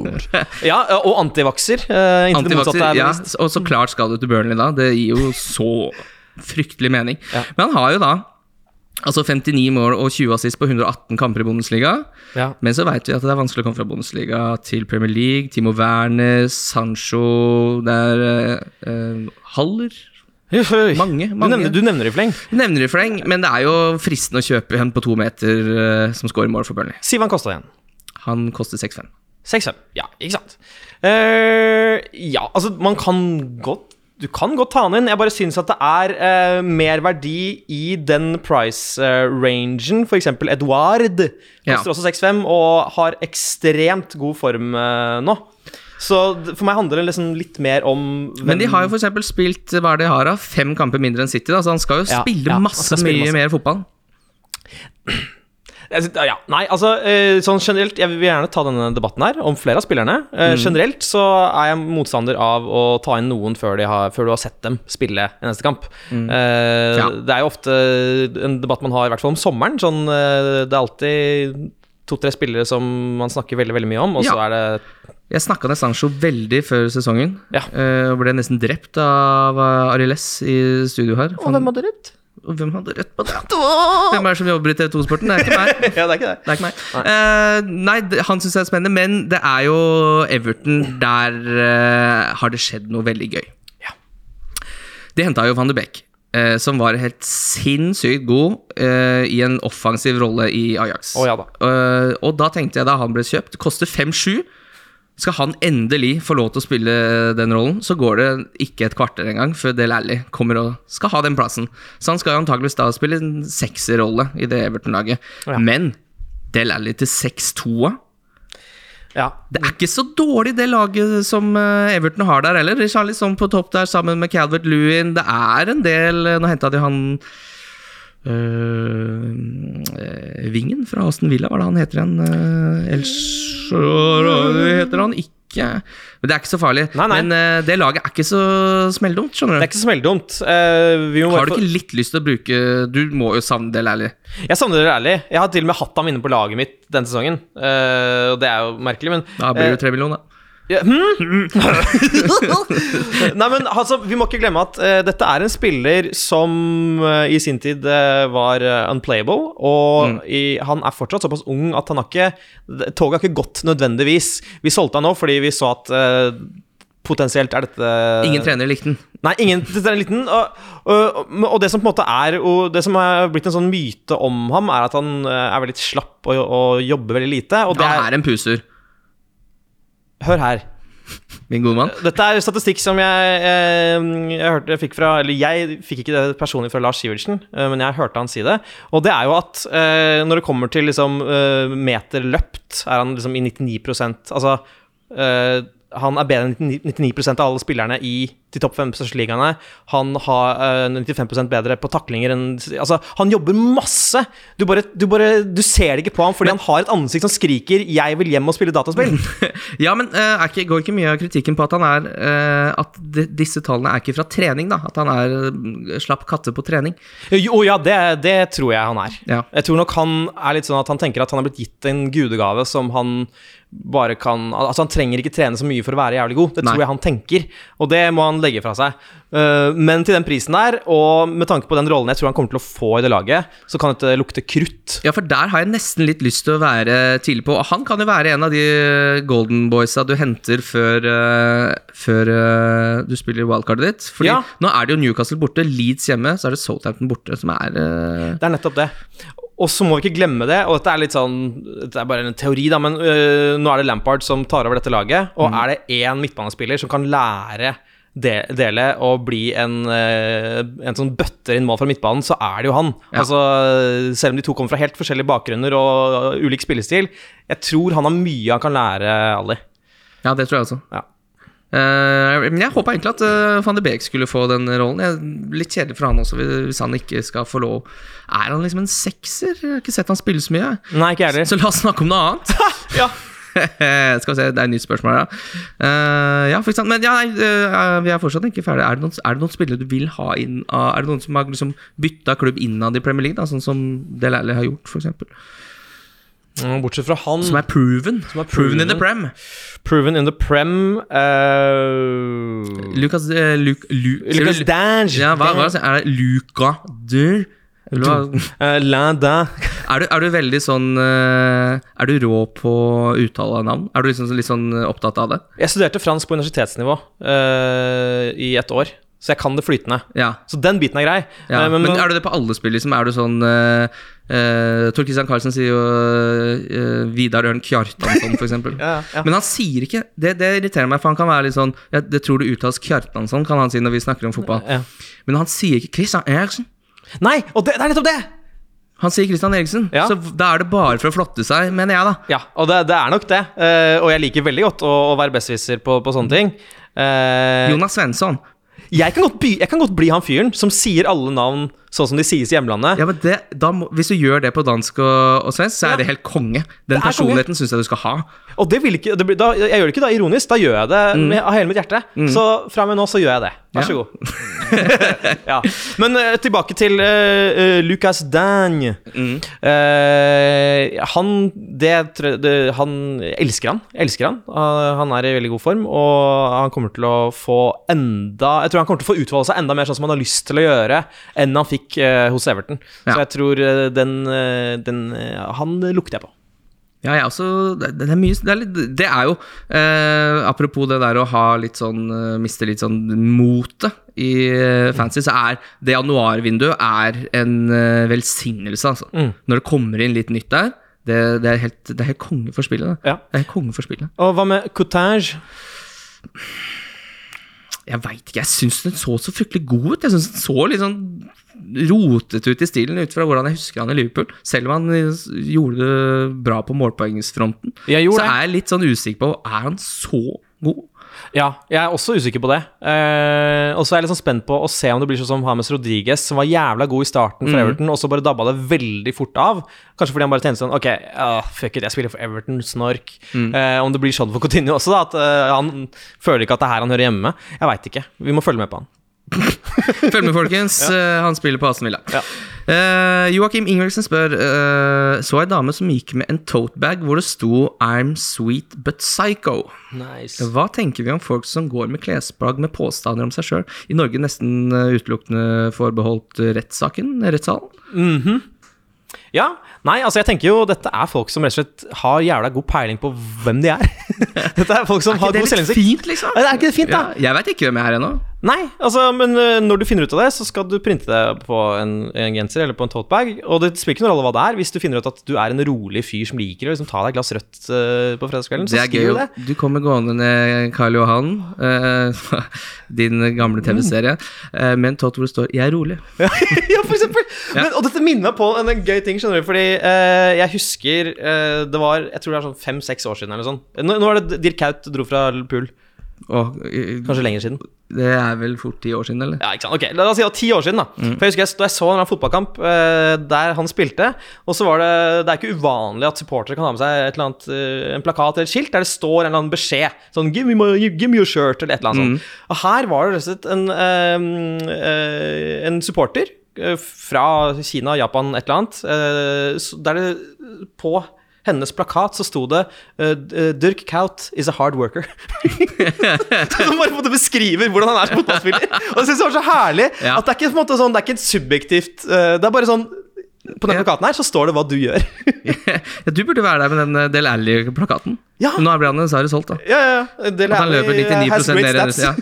ja, og antivakser. Uh,
Antivakser,
er
ja, og så klart skal du til Burnley da. Det gir jo så fryktelig mening.
Ja.
Men han har jo da altså 59 mål og 20 assist på 118 kamper i Bundesliga.
Ja.
Men så veit vi at det er vanskelig å komme fra Bundesliga til Premier League. Timo Werner, Sancho Det er eh, eh, Haller Mange,
Du nevner, du nevner i fleng.
Nevner i fleng, men det er jo fristende å kjøpe en på to meter eh, som scorer mål for Burnley.
Si hva han kosta igjen.
Han koster 6-5.
6-5. Ja, ikke sant. Uh, ja, altså, man kan godt Du kan godt ta han inn. Jeg bare syns at det er uh, mer verdi i den price-rangen. For eksempel Edward
Ja.
koster også 6-5 og har ekstremt god form eh, nå. Så for meg handler det liksom litt mer om
Men de har jo eksempel spilt hva er det de har av? fem kamper mindre enn City, da, så han skal jo
Ja,
spille
ja,
masse, mye mer fotball.
Ja, nei, altså eh, sånn generelt Jeg vil gjerne ta denne debatten her om flere av spillerne. Eh,
Mm.
Generelt så er jeg motstander av å ta inn noen før, de har, før du har sett dem spille i neste kamp. Eh,
Mm. Ja.
Det er jo ofte en debatt man har, i hvert fall om sommeren. Sånn, eh, det er alltid to-tre spillere som man snakker veldig veldig mye om, og så
Ja.
er det
Jeg snakka med Sancho veldig før sesongen,
Ja.
eh, og ble nesten drept av eh, Ariles i studio her.
Og hvem hadde rett?
Og hvem hadde rett på det? Hvem er det som jobber i TV 2-sporten? Det er ikke meg.
ja, det er ikke det.
Det er ikke meg. Nei, det, han syns jeg er spennende, men det er jo Everton. Der uh, har det skjedd noe veldig gøy.
Ja.
De henta jo van de Beek, uh, som var helt sinnssykt god i en offensiv rolle i Ajax.
Oh, ja da.
Og da tenkte jeg da han ble kjøpt, koster 5-7. Skal han endelig få lov til å spille den rollen, så går det ikke et kvarter engang før Del Alli kommer og skal ha den plassen. Så han skal antakeligvis da spille en sekserrolle i det Everton-laget.
Ja.
Men Del Alli til
6-2-a Ja.
Det er ikke så dårlig, det laget som eh, Everton har der heller. Charlie på topp der sammen med Calvert Lewin. Det er en del eh, Nå henta de han øh, Vingen fra Aston Villa, hva er det han heter igjen? Uh, Elshore heter han ikke. Men det er ikke så farlig.
Nei, nei.
Men uh, det laget er ikke så smelldumt, skjønner
Det er ikke så smelldumt. Uh,
Har du ikke litt lyst til å bruke Du må jo savne Del Alli.
Jeg savner Del ærlig. Jeg har til og med hatt ham inne på laget mitt denne sesongen. Uh, og det er jo merkelig, men
Da blir
eh,
det tre millioner.
Ja, hmm? Nei, men altså, vi må ikke glemme at uh, dette er en spiller som uh, i sin tid uh, var unplayable, og i, han er fortsatt såpass ung at han har ikke Toget har ikke gått nødvendigvis. Vi solgte han nå fordi vi så at potensielt er dette
Ingen trener likte den.
Nei, ingen trener likte den. og, og, og det som på en måte er og Det som er blitt en sånn myte om ham, er at han er veldig slapp og, og jobber veldig lite. Og det
Han
er
en puser,
Hør her.
min gode mann.
Dette er statistikk som jeg, jeg, jeg hørte jeg fikk fra Eller jeg fikk ikke det personlig fra Lars Sivertsen, eh, men jeg hørte han si det. Og det er jo at eh, når det kommer til liksom eh, meter løpt, er han liksom i 99 Altså eh, han er bedre enn 99% av alle spillerne i de topp fem største ligaene. Han har uh, 95% bedre på taklinger enn Altså, han jobber masse! Du bare, du bare Du ser det ikke på ham fordi han har et ansikt som skriker 'Jeg vil hjem og spille dataspill'.
Ja, men uh, ikke, går ikke mye av kritikken på at han er uh, At de, disse tallene er ikke fra trening, da? At han er eh, slapp katte på trening?
Jo, ja, det, det tror jeg han er.
Ja.
Jeg tror nok han er litt sånn at han tenker at han har blitt gitt en gudegave som han bare kan Altså, han trenger ikke trene så mye for å være jævlig god. Det
Nei.
tror jeg han tenker, og det må han legge fra seg. Uh, men til den prisen der, og med tanke på den rollen jeg tror han kommer til å få i det laget, så kan dette lukte krutt.
Ja, for der har jeg nesten litt lyst til å være tidlig på. Han kan jo være en av de golden boysa du henter før, uh, før uh, du spiller wildcardet ditt. Fordi
Ja.
nå er det jo Newcastle borte, Leeds hjemme, så er det Southampton borte, som er eh,
Det er nettopp det. Og så må vi ikke glemme det, og dette er litt sånn Det er bare en teori, da, men øh, nå er det Lampard som tar over dette laget. Og er det én midtbanespiller som kan lære de, Dele å bli en, øh, en sånn bøtter inn mål fra midtbanen, så er det jo han.
Ja.
Altså, selv om de to kommer fra helt forskjellige bakgrunner og, og ulik spillestil, jeg tror han har mye han kan lære Ali.
Ja, det tror jeg også.
Ja.
Eh, men jeg håpa egentlig at uh, van de Beek skulle få den rollen. Jeg, litt kjedelig for han også, hvis han ikke skal få lov. Er han liksom en sekser? Jeg har ikke sett han spille så mye.
Nei, ikke er det.
Så la oss snakke om noe annet.
Ja.
Skal vi se, det er et nytt spørsmål, ja. Uh, ja, for eksempel, men ja, nei, uh, vi er fortsatt ikke ferdige. Er det, noen, er det noen spillere du vil ha inn av Er det noen som har liksom bytta klubb innad i Premier League, da, sånn som Del Alli har gjort, f.eks.?
Mm, Bortsett fra han
Som er proven?
Som er
proven in the. Prem.
Proven in the Prem uh,
Lucas uh, Luke, Lu,
Lucas Dange.
Ja, hva, hva er det? Luca Dur?
Uh, Landin.
Er du, er du veldig sånn eh, Er du rå på uttale av navn? Er du liksom litt sånn eh, opptatt av det?
Jeg studerte fransk på universitetsnivå i et år, så jeg kan det flytende.
Ja.
Så den biten er grei.
ja.
Men,
men, er du det på alle spill? Liksom? Er du sånn uh, Tor Christian Carlsen sier jo uh, Vidar Ørn Kjartansson, for eksempel.
Ja, ja.
Men han sier ikke det, det irriterer meg, for han kan være litt sånn ja, Det tror du uttales Kjartansson, kan han si når vi snakker om fotball.
Ja.
Men han sier ikke Christian Eriksen.
Nei, og det, det er nettopp det!
Han sier Christian Eriksen.
Ja.
Så da er det bare for å flotte seg, mener jeg, da.
Ja, og det, det er nok det. Uh, og jeg liker veldig godt å, å være besserwisser på, på sånne ting. Uh,
Jonas Svensson.
Jeg, kan godt jeg kan godt bli han fyren som sier alle navn sånn som de sies i hjemlandet.
Ja, men det, da må, Hvis du gjør det på dansk og, og svensk, så
Ja.
er det helt konge. Den
er
personligheten syns jeg du skal ha.
Og det vil ikke, det blir, da, jeg gjør det ikke da ironisk, da gjør jeg det med, av hele mitt hjerte. Så fra og med nå så gjør jeg det. Vær så
Ja.
god. ja. Men uh, tilbake til uh, eh, Lucas Dagne. Eh, han det, det, Han elsker han. Elsker han. Eh, han er i veldig god form, og han kommer til å få enda Jeg tror han kommer til å få utfolde seg enda mer sånn som han har lyst til å gjøre, enn han fikk eh, hos Everton.
Ja.
Så jeg tror eh, den, eh, den Han lukter jeg på.
Ja, jeg også, det, det, er mye, det, er litt, det er jo eh, Apropos det der å ha litt sånn Miste litt sånn motet i fancy, så er det januarvinduet er en velsignelse, altså.
Mm.
Når det kommer inn litt nytt der. Det, det, er, helt, det er helt konge for spillet. Det.
Ja.
det er helt konge for spillet.
Og hva med Coutage?
Jeg veit ikke, jeg syns den så så fryktelig god ut. Jeg syns den så litt sånn rotet ut i stilen ut fra hvordan jeg husker han i Liverpool. Selv om han eh, gjorde det bra på målpoengsfronten. Så er jeg litt sånn usikker på Er han så god?
Ja, jeg er også usikker på det. Eh, og så er jeg litt sånn spent på å se om det blir sånn som Hames Rodriguez, som var jævla god i starten for Everton, og så bare dabba det veldig fort av. Kanskje fordi han bare tenkte sånn Ok, uh, fuck it, jeg spiller for Everton, snork. Eh, om det blir sånn for Coutinho også, da. At uh, han føler ikke at det er her han hører hjemme. Jeg veit ikke. Vi må følge med på han.
Følg med, folkens. ja. han spiller på Aston Villa.
Ja.
Uh, Joakim Ingebrigtsen spør uh, Så ei dame som gikk med en totebag hvor det sto 'I'm sweet but psycho'.
Nice.
Hva tenker vi om folk som går med klesplagg med påstander om seg sjøl? I Norge nesten eh, utelukkende forbeholdt eh, rettssaken, rettssalen.
Ja, nei, altså jeg tenker jo dette er folk som rett og slett har jævla god peiling på hvem de er. dette er folk som
Er
har god selvinnsikt.
fint, liksom?
Er ikke det fint, da?
Ja, jeg veit ikke hvem jeg er ennå.
Nei, altså, men øh, når du finner ut av det, så skal du printe det på en, en genser eller på en totebag. Og det spiller ikke noen rolle hva det er. Hvis du finner ut at du er en rolig fyr som liker å liksom, ta deg et glass rødt uh, på fredagskvelden, så skriv det.
Du kommer gående ned Karl Johan, uh, din gamle TV-serie, eh, med en tot hvor det står 'Jeg er rolig'.
ja, for eksempel. Men, og dette minner meg på en, en gøy ting, skjønner du. Fordi eh, jeg husker eh, Det var jeg tror det er sånn fem-seks år siden eller sånn. Nå, nå er det Dirk Haut dro fra pool.
Og,
Kanskje lenger siden.
det er vel fort ti år siden, eller?
Ja, ikke sant? Ok, La oss si det var ti år siden. da For jeg husker jeg, jeg så en fotballkamp eh, der han spilte, og så var det Det er ikke uvanlig at supportere kan ha med seg et eller annet eh, en plakat eller et skilt der det står en eller annen beskjed. Sånn give me, my, give me your shirt, eller et eller annet sånt. Og her var det rett og slett en, eh, en supporter fra Kina, Japan, et eller annet, der det på hennes plakat så sto det uh, Dirk Kaut is a hard worker. Som bare på en måte beskriver hvordan han er som fotballspiller. Og jeg synes det var så herlig
Ja.
at det er ikke på en måte sånn Det er ikke et subjektivt uh, Det er bare sånn På den
Ja.
plakaten her så står det hva du gjør.
ja, du burde være der med den Del Alli-plakaten.
Ja.
Nå ble han dessverre solgt, da.
ja, ja, Del
At han løper 99
has great
enn
stats.
ja.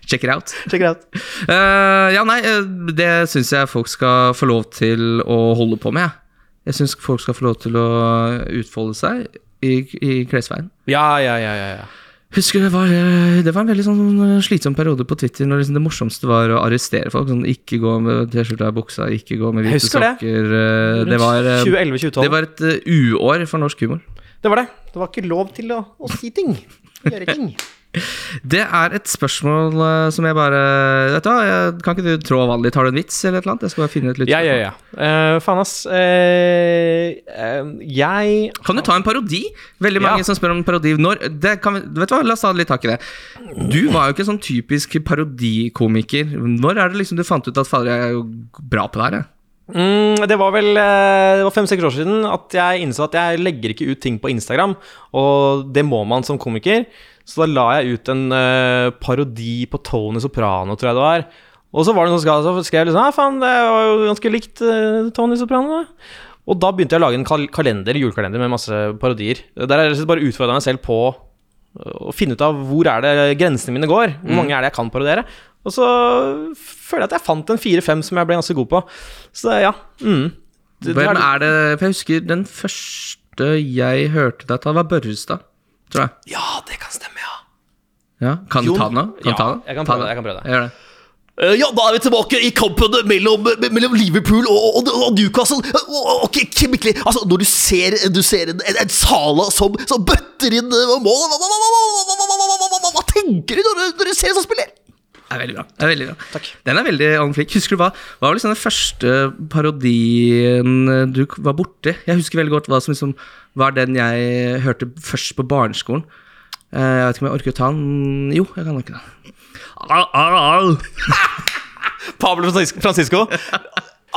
Check it out.
Check it out.
Uh, ja, nei, det syns jeg folk skal få lov til å holde på med. Jeg. Syns folk skal få lov til å utfolde seg i, i klesveien.
Ja, ja, ja, ja, ja.
Husker det var, det var en veldig sånn eh, slitsom periode på Twitter når liksom det morsomste var å arrestere folk. Sånn, ikke gå med T-skjorta i buksa, ikke gå med hvite
sokker. det.
eh, Det var, eh,
2011-2012.
det var et uår for norsk humor.
Det var det. Det var ikke lov til å, å si ting. Gjøre ting.
Det er et spørsmål eh, som jeg bare Vet du hva, jeg, Kan ikke du trå vanlig? Tar du en vits eller et eller annet? Jeg skal bare finne et
Ja, ja, ja. Uh, faen, ass. Uh, uh, jeg
Kan du ta en parodi? Veldig mange
Ja.
som spør om parodi. Når, det kan vet du hva, La oss ta litt tak i det. Du var jo ikke sånn typisk parodikomiker. Når er det liksom du fant ut at fader, jeg er jo bra på det her? Jeg?
Mm, det var vel Det var fem-seks år siden at jeg innså at jeg legger ikke ut ting på Instagram. Og det må man som komiker. Så da la jeg ut en uh, parodi på Tony Soprano, tror jeg det var. Og så var det noen som skrev- liksom Ja, faen, det var jo ganske likt uh, Tony Soprano. da». Og da begynte jeg å lage en kal kalender, julekalender med masse parodier. Der jeg slett bare utfordra meg selv på å finne ut av hvor er det grensene mine går. Hvor mange er det jeg kan parodiere? Og så føler jeg at jeg fant en fire-fem som jeg ble ganske god på. Så ja. Mm. Det-
Hvem
er
det For jeg husker den første jeg hørte deg ta, var Børrestad, tror jeg.
Ja, det kan stemme, ja,
Kan du ta den nå? Kan
ja,
ta den?
Jeg kan prøve, det. Jeg kan prøve det.
Jeg gjør det.
Ja, da er vi tilbake i kampen mellom, mellom Liverpool og, og, og Newcastle. Og, okay, altså, når du ser, du ser en, en, en Sala som, som, bøtter inn mål hva, hva, hva, hva, tenker du når, du når du ser en sånn spiller?
Det er veldig bra. Er veldig bra.
Takk.
Den er veldig on flick. Husker du hva Hva var liksom den første parodien du var borti? Jeg husker veldig godt hva som liksom var den jeg hørte først på barneskolen. Eh, Jeg vet ikke om jeg orker å ta den Jo, jeg kan nok det. Au, au, au.
Pablo Francisco-.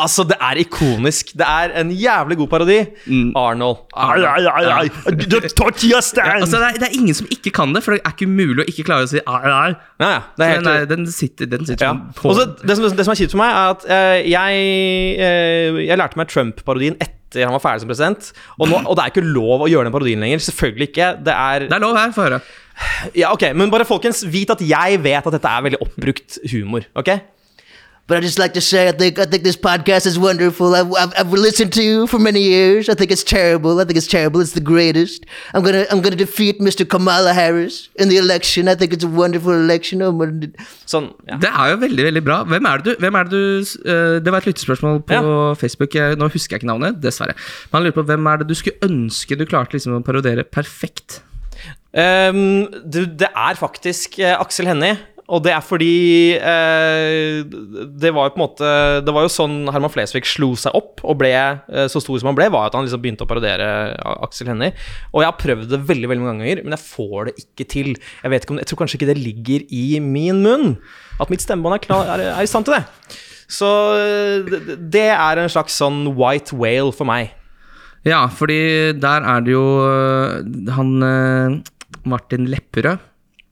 Altså, det er ikonisk. Det er en jævlig god parodi. Arnold.
Ai, ai, ai, ai. The tortilla stand!
Altså, det, er, det er ingen som ikke kan det, for det er ikke umulig å ikke klare å si ai, ai.
Ja, ja, det er helt
Den, er, den sitter, den sitter
ja.
på
Også, det, som, det som er kjipt for meg, er at eh, jeg, eh, jeg lærte meg Trump-parodien etter han var ferdig som president. Og, nå, og det er ikke lov å gjøre den parodien lenger. Selvfølgelig ikke. Det er
Det er lov her, få høre.
Ja, ok, Men bare folkens, vit at jeg vet at dette er veldig oppbrukt humor. ok?
But I just like to say I think I think this podcast is wonderful. I've, I've, I've listened to you for many years. I think it's terrible. I think it's terrible. It's the greatest. I'm gonna I'm gonna defeat Mr. Kamala Harris in the election. I think it's a wonderful election. Oh,
Sånn, ja.
Det er jo veldig veldig bra. Hvem er det du, hvem er det, du uh, det var et lyttespørsmål på Facebook. Jeg, nå husker jeg ikke navnet, dessverre. Men han lurer på hvem er det du skulle ønske du klarte liksom å parodiere perfekt?
Um, du, det er faktisk uh, Aksel Hennie. Og det er fordi eh, Det var jo på en måte Det var jo sånn Herman Flesvig slo seg opp og ble eh, så stor som han ble, var at han liksom begynte å parodiere Aksel Hennie. Og jeg har prøvd det veldig veldig mange ganger, men jeg får det ikke til. Jeg vet ikke om, jeg tror kanskje ikke det ligger i min munn. At mitt stemmebånd er, klar, er, er i stand til det. Så eh, det, er en slags sånn white whale for meg.
Ja, fordi der er det jo øh, Han øh, Martin Lepperød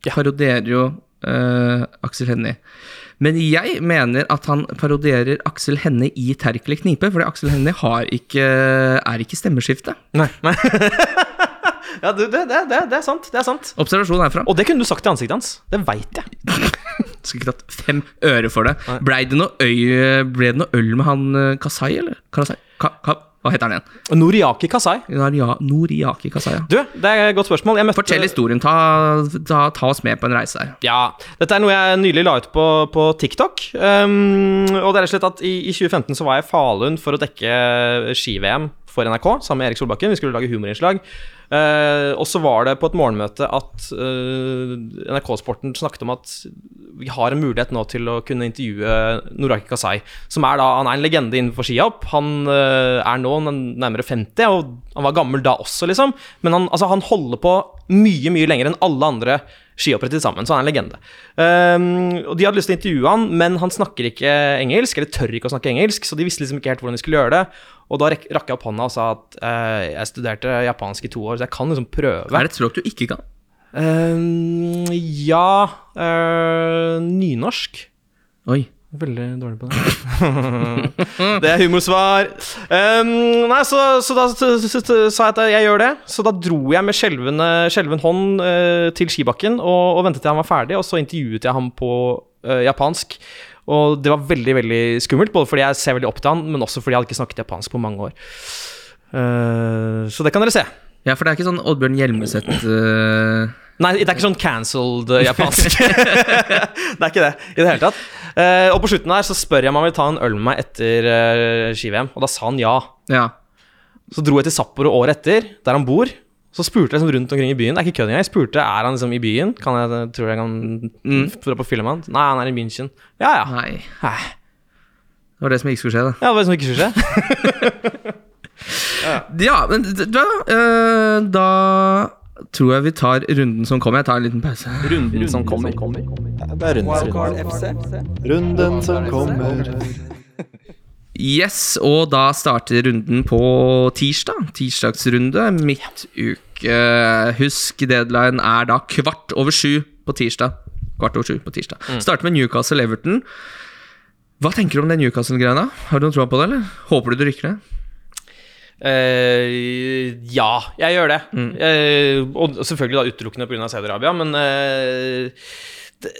Ja.
parodierer jo øh, Aksel Hennie. Men jeg mener at han parodierer Aksel Hennie i Terkelig knipe, fordi Aksel Hennie har ikke, er ikke stemmeskifte.
Nei, nei. ja, det, det, det, det er sant. Det er sant.
Observasjon herfra.
Og det kunne du sagt til ansiktet hans. Det veit jeg.
Skulle ikke tatt fem øre for det. Blei det noe øy Ble det noe øl med han øh, Kasai, eller? Karasai? Ka, ka, hva heter han igjen?
Noriaki Kasai.
Noria, Noriaki Kasai, ja.
Du, det er et godt spørsmål. Jeg møtte
Fortell historien. Ta, ta, ta oss med på en reise her.
Ja, Dette er noe jeg nylig la ut på, på TikTok. Um, og det er rett og slett at i, I 2015 så var jeg i Falun for å dekke ski-VM for NRK sammen med Erik Solbakken. Vi skulle lage humorinnslag. Uh, og så var det på et morgenmøte at uh, NRK-sporten snakket om at vi har en mulighet nå til å kunne intervjue Noraki Kasai, som er da, han er en legende innenfor skihopp. Han uh, er nå nærmere 50, og han var gammel da også, liksom. Men han, altså, han holder på mye, mye lenger enn alle andre skihoppere til sammen, så han er en legende. Um, og De hadde lyst til å intervjue han, men han snakker ikke engelsk, eller tør ikke å snakke engelsk, så de visste liksom ikke helt hvordan de skulle gjøre det. Og da rakk jeg opp hånda og sa at uh, jeg studerte japansk i to år, så jeg kan liksom prøve.
Er det et språk du ikke kan?
Uh, ja uh, Nynorsk.
Oi.
Veldig dårlig på det. det er humorsvar. Um, nei, så, så da sa jeg at jeg gjør det. Så da dro jeg med skjelven hånd uh, til skibakken og, og ventet til han var ferdig, og så intervjuet jeg ham på japansk. Og det var veldig veldig skummelt, både fordi jeg ser veldig opp til han, men også fordi jeg hadde ikke snakket japansk på mange år. Uh, så det kan dere se.
Ja, for det er ikke sånn Oddbjørn Hjelmeset uh...
Nei, det er ikke sånn cancelled eh, japansk. det er ikke det i det hele tatt. Uh, og på slutten her så spør jeg om han vil ta en øl med meg etter uh, ski-VM, og da sa han ja.
Ja.
Så dro jeg til Sapporo året etter, der han bor. Så spurte jeg liksom rundt omkring i byen. Det er ikke kødd engang. Jeg spurte er han liksom i byen. Kan jeg, tror jeg kan
Mm.
dra på film med han? Nei, han er i München. Ja ja.
Nei.
Nei.
Det var det som ikke skulle skje, da.
Ja, det var det som ikke skulle skje?
Ja, men d- da, øh, da tror jeg vi tar runden som kommer. Jeg tar en liten pause.
Runden som kommer.
Det er runden.
FC.
Runden som kommer.
Yes, og da starter runden på tirsdag. Tirsdagsrunde, midtuke. Husk, deadline er da kvart over sju på tirsdag. Kvart over sju på tirsdag. Starter med Newcastle-Everton. Hva tenker du om den Newcastle-greia? Har du noen tro på det, eller? Håper du du rykker ned?
Uh, ja, jeg gjør det. Eh, og selvfølgelig da utelukkende pga. Saudi-Arabia, men eh, det,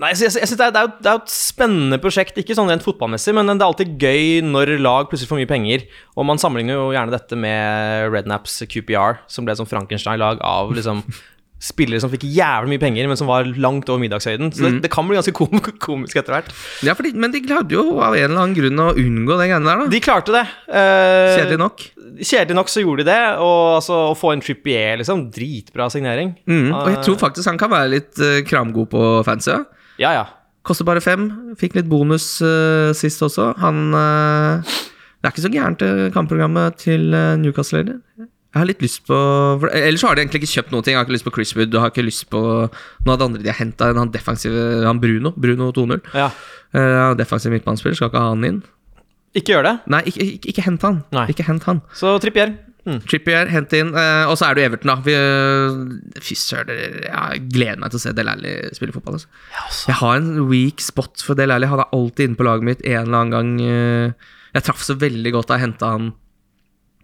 Nei, jeg, jeg, synes det er jo et spennende prosjekt, ikke sånn rent fotballmessig, men det er alltid gøy når lag plutselig får mye penger. Og man sammenligner jo gjerne dette med Rednaps QPR, som ble et sånn Frankenstein-lag av liksom spillere som fikk jævlig mye penger, men som var langt over middagshøyden. Så det, det kan bli ganske kom komisk etter hvert.
Ja, fordi, men de klarte jo av en eller annen grunn å unngå den greiene der, da.
De klarte det. Eh,
Kjedelig nok.
Kjedelig nok så gjorde de det, og altså, å få en Trippier, liksom, dritbra signering.
Mm. Og jeg tror faktisk han kan være litt uh, kramgod på fancy. Ja.
Ja.
Koster bare fem. Fikk litt bonus uh, sist også. Han uh, Det er ikke så gærent, kampprogrammet til eh, Newcastle heller. Jeg har litt lyst på Ellers så har de egentlig ikke kjøpt noen ting. Jeg har ikke lyst på Chris Wood. Jeg har ikke lyst på noe av det andre de har henta. Han defensive Han Bruno. Bruno 2-0.
ja.
Uh, defensiv midtbanespiller. Skal ikke ha han inn.
Ikke gjør det.
Nei, ikke, ikke, ikke hent han.
Nei.
Ikke hent han.
Så Trippier. Mm.
Trippier, hent inn. Uh, og så er du Everton, da. Vi, Fy søren, jeg gleder meg til å se Del Alli spille fotball. Altså. Jeg har en weak spot for Del Alli. Han er alltid inne på laget mitt en eller annen gang. Uh, jeg traff så veldig godt da jeg henta han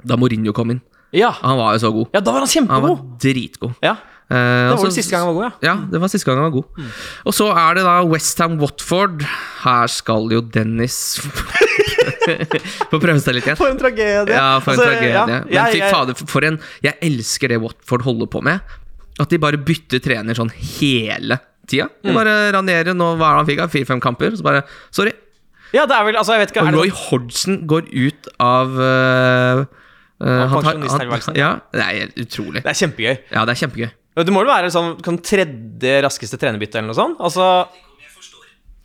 da Mourinho kom inn.
Ja.
Han var jo så god.
ja, da var han
Han var dritgod.
Ja,
Eh,
Det
og
var
så-
siste gang han var god, ja.
Ja, det var siste gang han var god. Og så er det da Westham Watford. her skal jo Dennis få prøve seg litt igjen.
For en tragedie.
Ja, for en
Altså,
tragedie.
ja,
Men
jeg-
fy
jeg-
fader, for en Jeg elsker det Watford holder på med. At de bare bytter trener sånn hele tida. De
Mm.
bare Ranieri, nå hva er det han fikk av fire-fem kamper. Så bare Sorry.
Ja, det er vel Altså, jeg vet ikke
Og
er det
Roy
sånn-
Hodgson går ut av uh,
Av pensjonisttilværelsen?
Ja, det er utrolig.
Det er kjempegøy.
Ja, det er kjempegøy.
Det må vel være sånn kan tredje raskeste trenerbytte eller noe sånt? Altså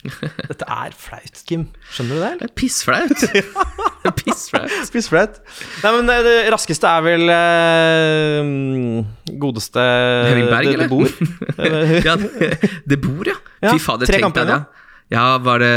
Dette er flaut, Kim. Skjønner du det? eller?
Det er pissflaut. Det er pissflaut.
Nei, men eh, det raskeste er vel eh, mm, godeste
Henning Berg,
det,
eller?
det bor.
ja, det bor, ja.
Ja,
Fy fader, tenk deg det. Ja, var det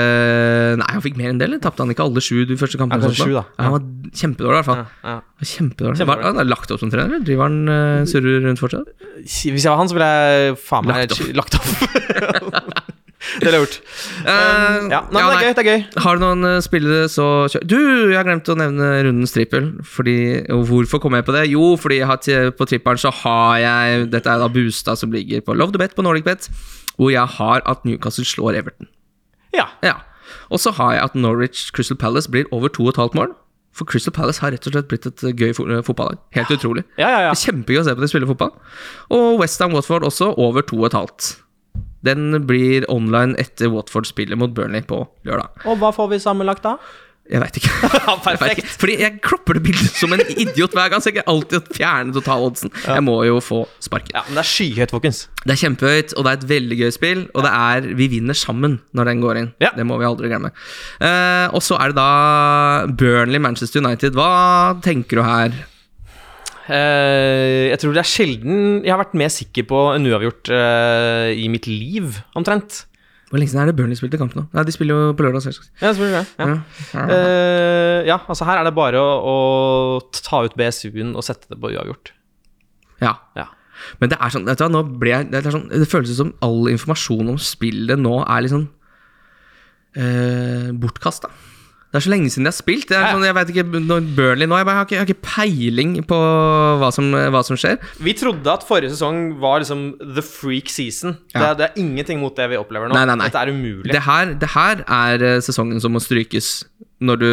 Nei, han fikk mer enn det, eller? Tapte han ikke alle sju de første kampene?
Ja, sju,
da? Ja, han var kjempedårlig, i hvert fall.
Ja, ja.
Kjempedårlig.
Kjempedårlig.
Var, han er lagt opp som trener, eller? Driver han uh, surrer rundt fortsatt?
Hvis jeg var han, så ville jeg faen meg
Lagt opp.
lagt opp. det ville jeg gjort.
Uh,
Ja, nei, men det er gøy. det er gøy
Har du noen eh, spillere, så kjør. Du, jeg har glemt å nevne rundens trippel. Fordi, og hvorfor kom jeg på det? Jo, fordi jeg har til, på trippelen så har jeg Dette er da Bustad som ligger på Love the Bet på Nordic Bet, hvor jeg har at Newcastle slår Everton.
Ja.
Ja. Og så har jeg at Norwich Crystal Palace blir over 2,5 mål. For Crystal Palace har rett og slett blitt et eh, gøy eh, fotballag. Helt utrolig.
Ja, ja, ja.
Kjempegøy å se på de spille fotball. Og Westham Watford også over 2,5. Den blir online etter Watford spiller mot Burnley på lørdag.
Og hva får vi sammenlagt da?
Jeg veit ikke.
Ja,
Jeg vet ikke. Fordi jeg klopper det bildet som en idiot hver gang, så jeg kan alltid fjerne totaloddsen. Jeg må jo få sparken.
Ja, men det er skyhøyt, folkens.
Det er kjempehøyt, og det er et veldig gøy spill. Og det er Vi vinner sammen når den går inn.
Ja.
Det må vi aldri glemme. Uh, og så er det da Burnley-Manchester United. Hva tenker du her?
Uh, jeg tror det er sjelden jeg har vært mer sikker på en uavgjort uh, i mitt liv, omtrent.
Hvor lenge siden er det Burnley spilte kamp nå? Nei, De spiller jo på lørdag.
Ja, spiller det. Ja.
Ja.
Uh, ja, altså her er det bare å, å ta ut BSU-en og sette det på uavgjort.
Ja.
Ja.
Men det er sånn, vet du nå ble jeg, det, sånn, det føles som all informasjon om spillet nå er litt sånn eh, bortkasta. Det er så lenge siden de har spilt. Det er sånn, jeg vet ikke, Burnley nå, jeg, bare, har ikke, jeg har ikke peiling på hva som, hva som skjer.
Vi trodde at forrige sesong var liksom the freak season. Det,
Ja.
er, det er ingenting mot det vi opplever nå.
Nei, nei, nei.
Dette er umulig.
Det her, det her er eh, sesongen som må strykes når du,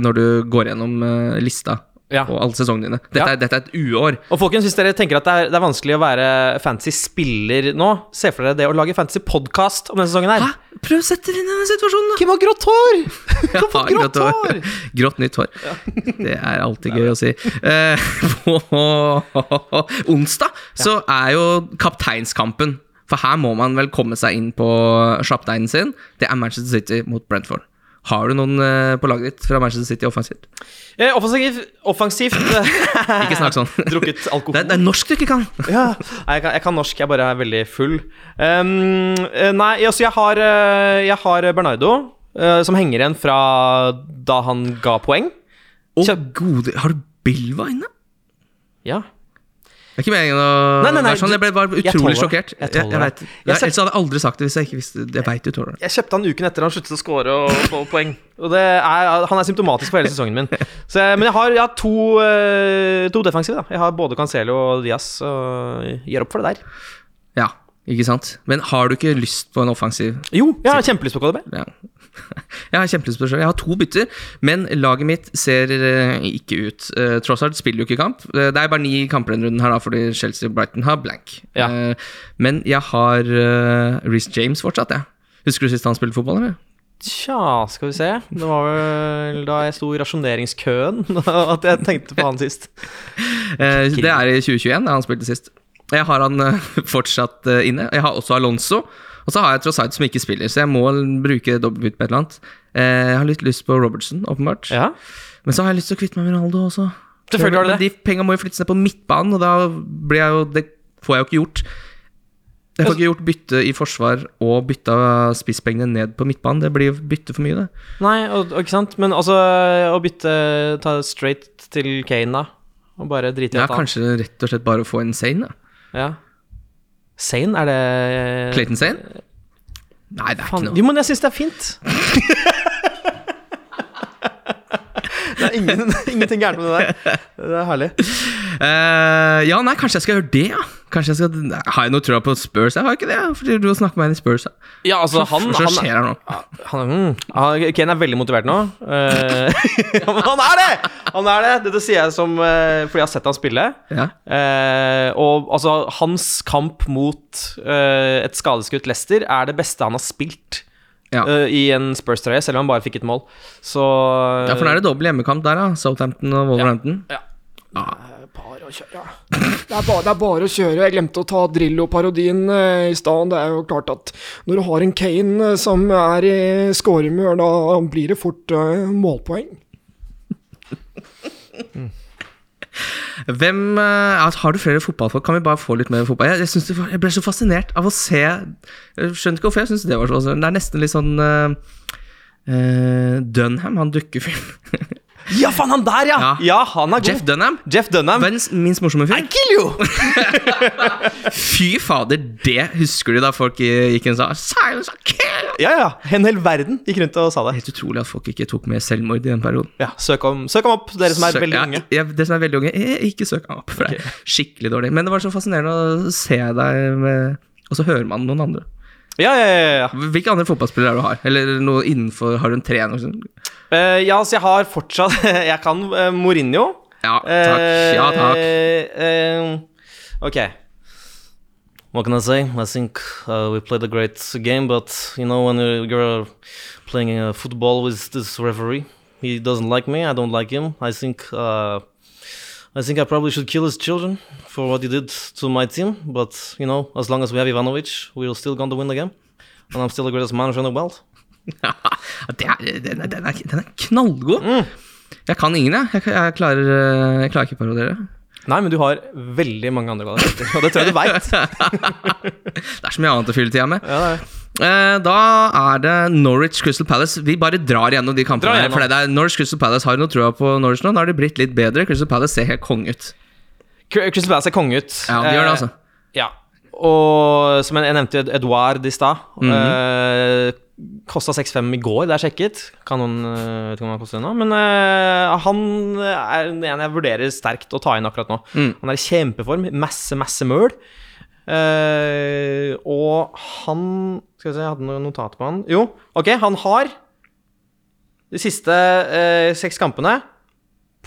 når du går gjennom eh, lista
Ja.
på alle sesongene dine. Dette,
Ja.
er, dette er et uår.
Og folkens, hvis dere tenker at det er, det er vanskelig å være fantasy spiller nå, se for dere det å lage fantasy podkast om denne sesongen her.
Hæ? Prøv å sette deg inn i denne situasjonen, da!
Kim har grått hår!
Ja,
grått hår!
Grått nytt hår. Det er alltid gøy å si. Eh, på onsdag så er jo kapteinskampen. For her må man vel komme seg inn på sjapteinen sin. Det er Manchester City mot Brentford. Har du noen eh, på laget ditt fra Manchester City offensivt?
Eh, offensivt, offensivt
Ikke snakk sånn.
Drukket alkohol.
Det er, det er norsk du ikke kan!
Ja, jeg kan, jeg kan norsk, jeg bare er veldig full. Um, nei, altså jeg har, eh, jeg har Bernardo, uh, som henger igjen fra da han ga poeng.
Å, gode Har du Bilva inne?
Ja.
Det er ikke meningen å
Nei, nei, nei,
sånn. Jeg ble bare utrolig
jeg
sjokkert.
Jeg jeg, jeg
vet-
Jeg
Ellers hadde jeg aldri sagt det hvis jeg ikke visste Jeg veit du tåler det.
Jeg kjøpte han uken etter han sluttet å score og få poeng. Og det er, han er symptomatisk for hele sesongen min. Så, men jeg har, har to, eh, to defensive. da Jeg har både Cancelo og Diaz, og gir opp for det der.
Ja, ikke sant? Men har du ikke lyst på en offensiv
Jo, jeg har kjempelyst på KDB.
Ja. Jeg har kjempelyst på det sjøl. Jeg har to bytter, men laget mitt ser eh, ikke ut. Uh, Trossard spiller jo ikke kamp. Eh, det er bare ni kamper denne runden her, da, fordi Chelsea og Brighton har blank.
Ja.
Eh, men jeg har Reece James fortsatt, jeg. Husker du sist han spilte fotball, eller?
Tja, skal vi se. Det var vel da jeg sto i rasjoneringskøen at jeg tenkte på han sist.
Eh, det er i 2021 da han spilte sist. Jeg har han eh, fortsatt eh, inne. Jeg har også Alonso. Og så har jeg Trossard som ikke spiller, så jeg må bruke dobbeltbytt på et eller annet. Eh, jeg har litt lyst på Robertson, åpenbart.
Ja,
Men så har jeg lyst til å kvitte meg med Ronaldo også.
Selvfølgelig har du
Men
det.
De penga må jo flyttes ned på midtbanen, og da blir jeg jo Det får jeg jo ikke gjort. Jeg får ikke gjort bytte i forsvar og bytta spisspengene ned på midtbanen. Det blir bytte for mye, det.
Nei, og, ikke sant. Men altså, å bytte Ta straight til Kane, da. Og bare drite i
Ja, kanskje rett og slett bare å få en Sane, da.
Ja. Sane, er det
Clayton Sane? Nei, det er
Fan.
ikke
jo, men jeg syns det er fint. det er ingen, ingenting gærent med det der. Det er herlig.
Eh, ja, nei, kanskje jeg skal gjøre det, ja. Kanskje jeg skal Har jeg noe trua på Spurs? Jeg har ikke det, fordi du har snakket med meg inn i Spurs. Ja,
Ja, altså, han,
hva skjer her nå?
han, mm, han Ken er veldig motivert nå. Uh, ja, men han er det! Han er det! Dette sier jeg som uh, fordi jeg har sett han spille.
Ja.
Og altså, hans kamp mot et skadeskutt Leicester er det beste han har spilt
Ja.
Uh, i en Spurs-trøye, selv om han bare fikk et mål. Så
ja, for nå er det dobbel hjemmekamp der, da. Southampton og Wolverhampton.
Ja.
Å kjøre. Det er, bare, det er bare å kjøre. Jeg glemte å ta Drillo-parodien eh, i stad. Det er jo klart at når du har en Kane eh, som er i skåremør, da blir det fort eh, målpoeng.
Hvem eh, altså, Har du flere fotballfolk? Kan vi bare få litt mer fotball? Jeg, jeg, det, jeg ble så fascinert av å se Jeg skjønner ikke hvorfor jeg synes det var så. Det er nesten litt sånn uh, uh, Dunham, han dukkefilm.
Ja, faen, han der, ja!
Ja.
Ja, han er god.
Jeff Dunham.
Jeff Dunham.
Verdens minst morsomme
I kill you!
Fy fader, det husker du da folk eh, gikk rundt og sa Silence or kill!
Ja, ja. En hel verden gikk rundt og sa det.
Helt utrolig at folk ikke tok med selvmord i den perioden.
Ja, Søk om, søk om opp, dere som er
Søk-
veldig unge.
Ja, dere som er veldig unge, eh, ikke søk om opp, for det er skikkelig dårlig. Men det var så fascinerende å se deg med Og så hører man noen andre.
Ja, ja, ja, ja.
Hvilke andre fotballspillere er det du har? Eller noe innenfor Har du en tre?
Eh, ja, så jeg har fortsatt Jeg kan uh, Mourinho.
Ja, takk. Ja, takk.
Eh, eh, ok. What can I say? I think uh, we played a great game, but you know, when you're, you're playing uh, football with this referee, he doesn't like me. I don't like him. I think uh, I think I probably should kill his children for what he did to my team. But you know, as long as we have Ivanovic, we're still going to win the game. And I'm still the greatest manager in the world.
Ja, det er, den, er, den, er, den er knallgod.
Mm.
Jeg kan ingen, jeg. Jeg, jeg, klarer, eh, jeg klarer ikke å parodiere.
Nei, men du har veldig mange andre kvaliteter, og det tror jeg du veit.
Det er så mye annet å fylle tida med.
Ja.
Eh, da er det Norwich Crystal Palace. Vi bare drar gjennom de kampene.
gjennom.
For det er Norwich Crystal Palace har du noe trua på Norwich nå. Nå har de blitt litt bedre. Crystal Palace ser helt konge ut.
Crystal Palace er konge ut.
Ja, de gjør det, altså.
Eh, ja. Og som jeg, nevnte Edouard i stad.
Mhm.
eh, Kosta 6,5 i går, det er sjekket. Kan noen uh, vet ikke om han koster ennå. Men uh, han er en jeg vurderer sterkt å ta inn akkurat nå.
Mm.
Han er i kjempeform. Masse, masse møl. Uh, og han Skal vi se, jeg hadde noen notater på han. Jo, ok, han har de siste uh, seks kampene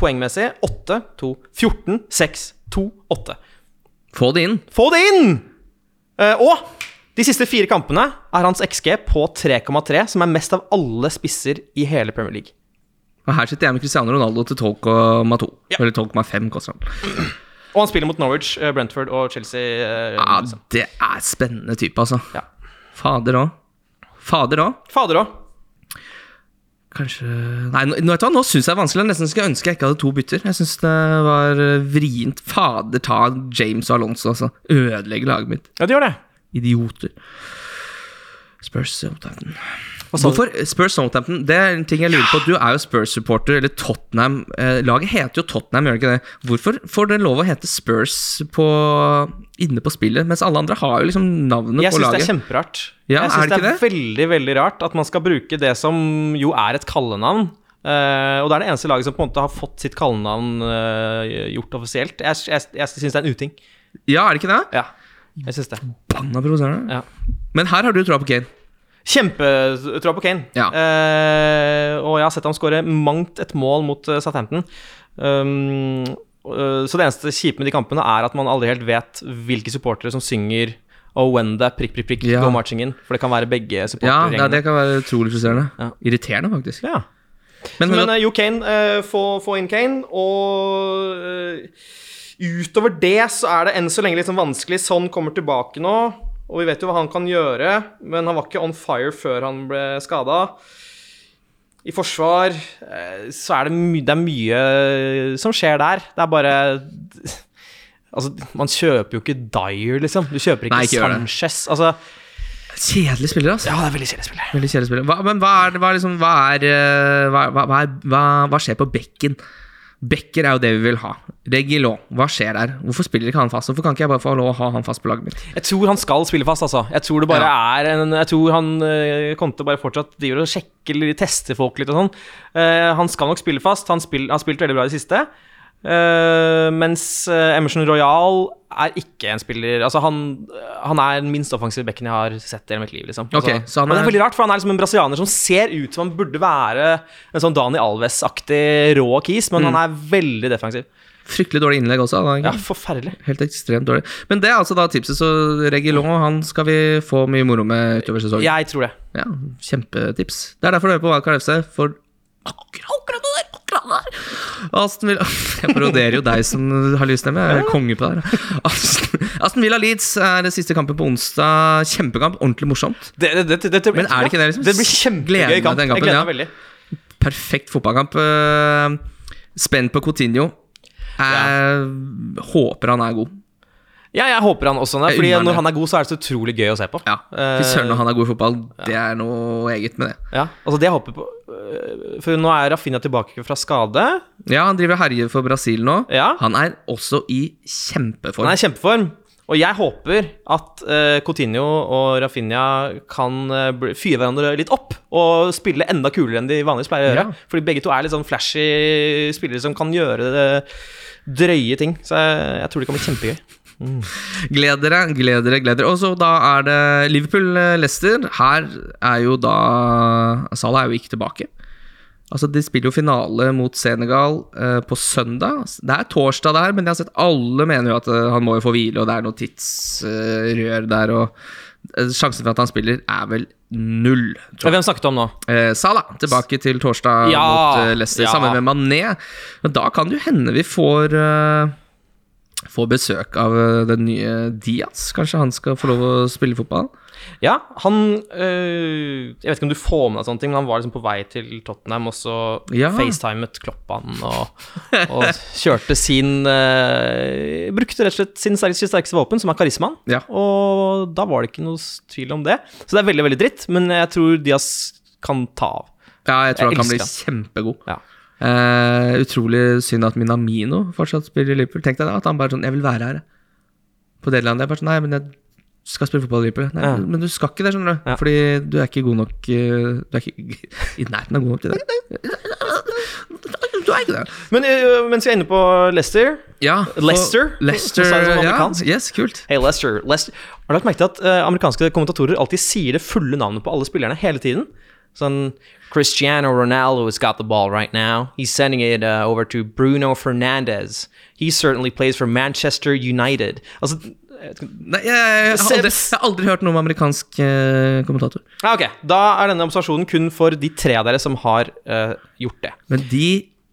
poengmessig 8, 2, 14, 6, 2, 8.
Få det inn.
Få det inn! Eh, og de siste fire kampene er hans XG på 3,3, som er mest av alle spisser i hele Premier League.
Og her sitter jeg med Cristiano Ronaldo til 12,2.
Ja.
Eller 12,5 koster han.
Og han spiller mot Norwich, eh, Brentford og Chelsea. eh,
Ja,
liksom.
det er spennende type, altså.
Ja.
Fader òg. Fader òg.
Fader òg.
Kanskje Nei, nå, vet du hva, nå syns jeg det er vanskelig. Jeg nesten skulle ønske jeg ikke hadde to bytter. Jeg syns det var vrient. Fader ta James og Alonso, altså. Ødelegge laget mitt.
Ja, det gjør det.
Idioter. Spurs Southampton. Hvorfor Spurs Southampton? Det er en ting jeg lurer på. Du er jo Spurs-supporter, eller Tottenham. Eh, laget heter jo Tottenham, gjør det ikke det? Hvorfor får det lov å hete Spurs på, inne på spillet, mens alle andre har jo liksom navnet
Jeg
på
syns det er kjemperart.
Ja,
jeg syns
det
det er
det?
veldig, veldig rart at man skal bruke det som jo er et kallenavn. Uh, og det er det eneste laget som på en måte har fått sitt kallenavn uh, gjort offisielt. Jeg, jeg, jeg syns det er en uting.
Ja, er det ikke det?
Ja, jeg syns det.
Banna provoserende.
Ja.
Men her har du troa på Kane.
Kjempetroa på Kane.
Ja.
Eh, og jeg har sett ham skåre mangt et mål mot eh, Southampton. Um, eh, så det eneste kjipe med de kampene er at man aldri helt vet hvilke supportere som synger Oh, when the prikk, prikk, prikk,
Ja.
go marching in. For det kan være begge
Ja,
supportergjengene.
ja, det kan være utrolig frustrerende.
Ja.
Irriterende, faktisk.
Ja.
Men,
Men uh, jo, Kane, uh, få, få inn Kane. Og eh, utover det så er det enn så lenge litt sånn vanskelig. Sånn kommer tilbake nå, og vi vet jo hva han kan gjøre. Men han var ikke on fire før han ble skada. I forsvar eh, så er det, my det er mye som skjer der. Det er bare Altså, man kjøper jo ikke Dyer, liksom. Du kjøper ikke,
Nei, ikke.
Sanchez. Altså,
Kjedelig spiller, altså.
ja, det er veldig kjedelig spiller.
Veldig kjedelig spiller. Hva, men hva er, hva, er liksom, eh, er, hva skjer på bekken? Bekker er jo det vi vil ha. Regilon, hva skjer der? Hvorfor spiller ikke han fast? Hvorfor kan ikke jeg bare få lov å ha han fast på laget mitt?
Jeg tror han skal spille fast, altså. Jeg tror det bare er en Jeg tror han å bare fortsatt driver og sjekker eller tester folk litt og sånn. Uh, han skal nok spille fast. Han spill, har spilt veldig bra i det siste. Eh, mens eh, Emerson Royal er ikke en spiller Altså, han, han er den minst offensive bekken jeg har sett i hele mitt liv, liksom.
Ok,
altså,
så han
og det
er-
er veldig rart, for han er liksom en brasilianer som ser ut som han burde være en sånn Dani Alves-aktig rå kis, men han er veldig defensiv.
Fryktelig dårlig innlegg også. Da,
Ja, forferdelig.
Helt ekstremt dårlig. Men det er altså da tipset, så Regilon han skal vi få mye moro med utover sesongen.
Jeg tror det.
Ja, kjempetips. Det er derfor du hører på Wildcard FC, for akkurat, akkurat det der. Aston Villa Jeg paroderer jo deg som har lyst til det, jeg er konge på det her. Aston, Aston Villa Leeds er det siste kampen på onsdag. Kjempekamp, ordentlig morsomt.
Det, det, det, det,
Men er det ikke det, liksom?
Det blir kjempegøy kamp.
den kampen,
jeg gleder
ja.
meg veldig.
Perfekt fotballkamp. Eh, Spent på Coutinho. Jeg håper han er god.
Ja, jeg håper han også er Fordi når
det.
han er god, så er det så utrolig gøy å se på.
Ja, Fy søren, når han er god i fotball, det er noe eget med det.
Ja, altså det jeg håper på øh, For nå er Rafinha tilbake fra skade.
Ja, han driver herjer for Brasil nå.
Ja.
Han er også i kjempeform.
Han er i kjempeform. Og jeg håper at uh, Coutinho og Rafinha kan uh, fyre hverandre litt opp og spille enda kulere enn de vanligvis pleier å gjøre.
Ja.
Fordi begge to er litt sånn flashy spillere som kan gjøre drøye ting. Så jeg, jeg tror det kan bli kjempegøy.
Gled dere, gled dere, gled dere. Og så da er det Liverpool-Leicester. Her er jo da Salah er jo ikke tilbake. Altså, De spiller jo finale mot Senegal eh, på søndag. Det er torsdag, der, men jeg har sett alle mener jo at eh, han må jo få hvile, og det er noe tidsrør der. og eh, Sjansen for at han spiller, er vel null.
Hvem snakket du om nå?
Eh, Salah tilbake til torsdag
Ja,
mot eh, Leicester,
ja.
sammen med Mané. Men da kan det jo hende vi får eh, Får besøk av eh, den nye Diaz. Kanskje han skal få lov å spille fotball?
Ja, han øh, Jeg vet ikke om du får med deg sånne ting, men han var liksom på vei til Tottenham, og så
Ja.
facetimet Kloppan og, og kjørte sin øh, Brukte rett og slett sin sterkeste våpen, som er karismaen.
Ja.
Og da var det ikke noe tvil om det. Så det er veldig, veldig dritt, men jeg tror Diaz kan ta av.
Ja, jeg tror
Jeg
han kan bli
han.
kjempegod.
Ja.
Eh, utrolig synd at Minamino fortsatt spiller i Liverpool. Tenk deg da, at han bare sånn Jeg vil være her. På Deadland. Jeg bare sånn Nei, men jeg skal spille fotball i Liverpool. Nei,
Ja.
Men du skal ikke det, skjønner du.
Ja.
Fordi du er ikke god nok eh, Du er ikke i nærheten av god nok til det. Du er ikke det.
Men øh, mens vi er inne på Leicester
Ja,
Leicester?
Leicester,
det
ja. Yes, kult.
Hey Leicester, Leicester. Har du lagt merke til at eh, amerikanske kommentatorer alltid sier det fulle navnet på alle spillerne hele tiden? Sånn Cristiano Ronaldo has got the ball right now. He's sending it uh, over to Bruno Fernandez. He certainly plays for Manchester United. Altså
Nei, jeg, jeg, har aldri, jeg har aldri hørt noe om amerikansk eh, kommentator.
ah, Ok, da er denne observasjonen kun for de tre av dere som har eh, gjort det.
Men de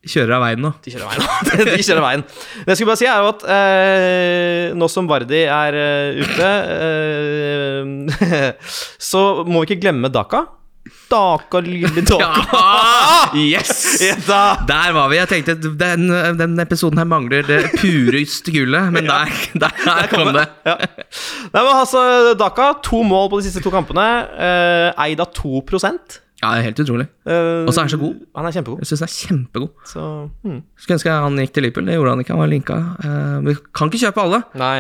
kjører av veien nå.
De kjører av veien. de kjører av veien. Det jeg skulle bare si, er jo at eh, nå som Vardi er eh, ute, eh, så må vi ikke glemme Daka. Daka, lille Daka.
Yes!
Ja.
Der var vi. Jeg tenkte den, den episoden her mangler det pureste gullet, men der, der, kom det.
Ja. Nei, men altså, Daka, to mål på de siste to kampene. eh, eid av 2%
Ja, helt utrolig.
Eh,
Og så er han så god.
Han er kjempegod.
Jeg synes han er kjempegod.
Så, hmm.
Skulle ønske han gikk til Liverpool. Det gjorde han ikke. Han var linka. Eh, vi kan ikke kjøpe alle.
Nei.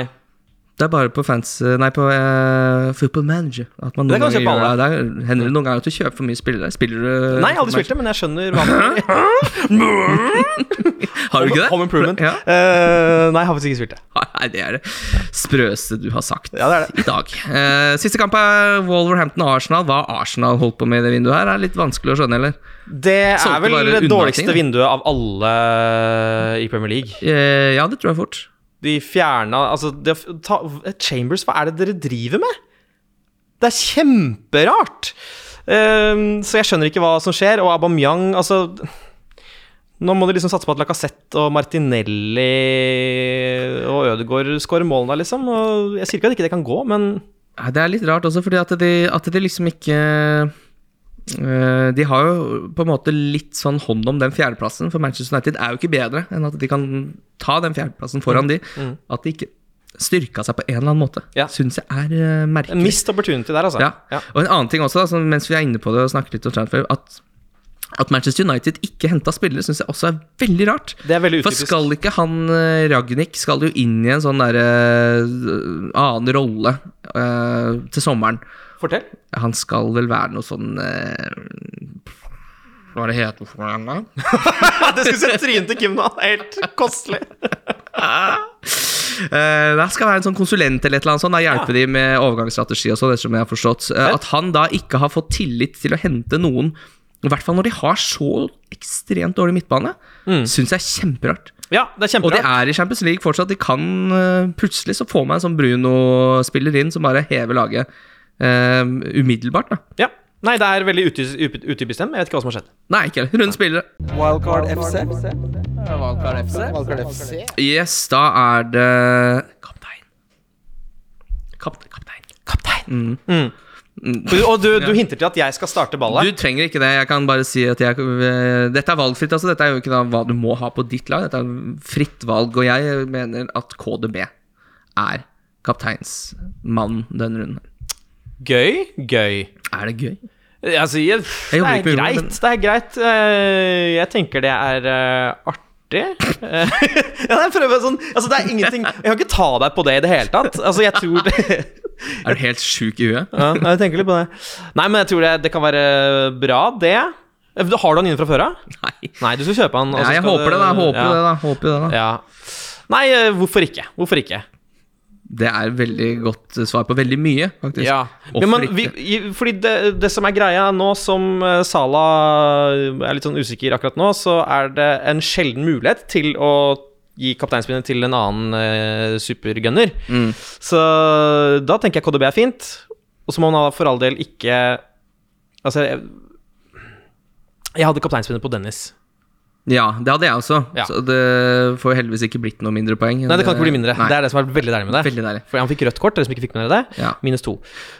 Det er bare på fans Nei, på uh, Football Manager. At man
Det
noen ganger
kjøpe alle.
det. Der hender det noen ganger at du kjøper for mye spillere. Spiller du
Nei, jeg har aldri spilt det, men jeg skjønner hva han
Har du ikke det?
Home Improvement.
Ja.
Uh, nei, jeg har faktisk ikke spilt det.
Nei, det er det sprøeste du har sagt
Ja, det er det.
i dag. Uh, siste kamp er Wolverhampton og Arsenal. Hva Arsenal holdt på med i det vinduet her, er litt vanskelig å skjønne, eller?
Det er vel det dårligste vinduet av alle i Premier League.
Eh, ja, det tror jeg fort.
De fjerna Altså, de, ta, Chambers, hva er det dere driver med? Det er kjemperart! Um, så jeg skjønner ikke hva som skjer. Og Aubameyang, altså Nå må de liksom satse på at Lacassette og Martinelli og Ødegaard skårer målene, liksom. Og jeg sier ikke at ikke det kan gå, men
Det er litt rart også, fordi at de, at de liksom ikke De har jo på en måte litt sånn hånd om den fjerdeplassen, for Manchester United er jo ikke bedre enn at de kan ta den fjerdeplassen foran de. At de ikke styrka seg på en eller annen måte,
Ja.
syns jeg er merkelig
en
merkelig.
missed opportunity der, altså.
Ja. Og en annen ting også, da, mens vi er inne på det og snakker litt om transfer, at, at Manchester United ikke henta spillere, syns jeg også er veldig rart.
Det er veldig
For skal ikke han eh, Ragnhild skal jo inn i en sånn derre annen rolle uh, til sommeren?
Fortell.
Han skal vel være noe sånn eh, hva det heter for noe igjen, da?
Det skulle sett trynet til Kim nå. Helt kostelig.
Uh, det skal være en sånn konsulent eller et eller annet sånt, da hjelpe de med overgangsstrategi og sånn, ettersom jeg har forstått. Uh, at han da ikke har fått tillit til å hente noen, i hvert fall når de har så ekstremt dårlig midtbane, mm. syns jeg er kjemperart.
Ja, det er kjemperart.
Og de er i Champions League fortsatt. De kan uh, Plutselig så får man en sånn Bruno-spiller inn som bare hever laget eh, umiddelbart, da.
Ja. Nei, det er veldig uty- uty- utypisk dem. Jeg vet ikke hva som har skjedd.
Nei, ikke heller. Rundt spillere.
Wildcard FC. Wildcard FC. Wildcard FC.
Yes, da er det Kaptein. Kaptein. Kaptein.
Mm. Mm. og du, du hinter til at jeg skal starte ballet.
Du trenger ikke det. Jeg kan bare si at jeg, eh, dette er valgfritt. altså Dette er jo ikke da hva du må ha på ditt lag. Dette er fritt valg. Og jeg mener at KDB er kapteinsmann denne runden.
Gøy. Gøy.
Er det gøy?
Altså, jeg, det er greit.
humor, men-
Det er greit. Eh, Jeg tenker det er eh, artig. Ja, sånn Altså, det er ingenting Jeg kan ikke ta deg på det i det hele tatt. Altså, jeg tror det
Er du helt sjuk i huet?
Ja, jeg tenker litt på det. Nei, men jeg tror det, det kan være bra, det. Har du han inne fra før av?
Nei.
Nei, du skal kjøpe han.
Ja, jeg håper det, da. Håper
ja.
det, da. Håper det, da.
Ja. Nei, eh, hvorfor ikke? Hvorfor ikke?
Det er veldig godt svar på veldig mye, faktisk.
Ja, men vi, fordi det, det som er greia nå, som eh, Sala er litt sånn usikker akkurat nå, så er det en sjelden mulighet til å gi kapteinspinnet til en annen eh, supergunner.
Mm.
Så da tenker jeg KDB er fint. Og så må man for all del ikke Altså, jeg, jeg hadde kapteinspinnet på Dennis.
Ja, det hadde jeg også.
Ja.
Så det får heldigvis ikke blitt noe mindre poeng.
Nei, det kan ikke bli mindre.
Nei.
Det er det som er veldig deilig med det.
Veldig deilig.
For han fikk rødt kort, dere som ikke fikk med dere det.
Ja.
Minus to.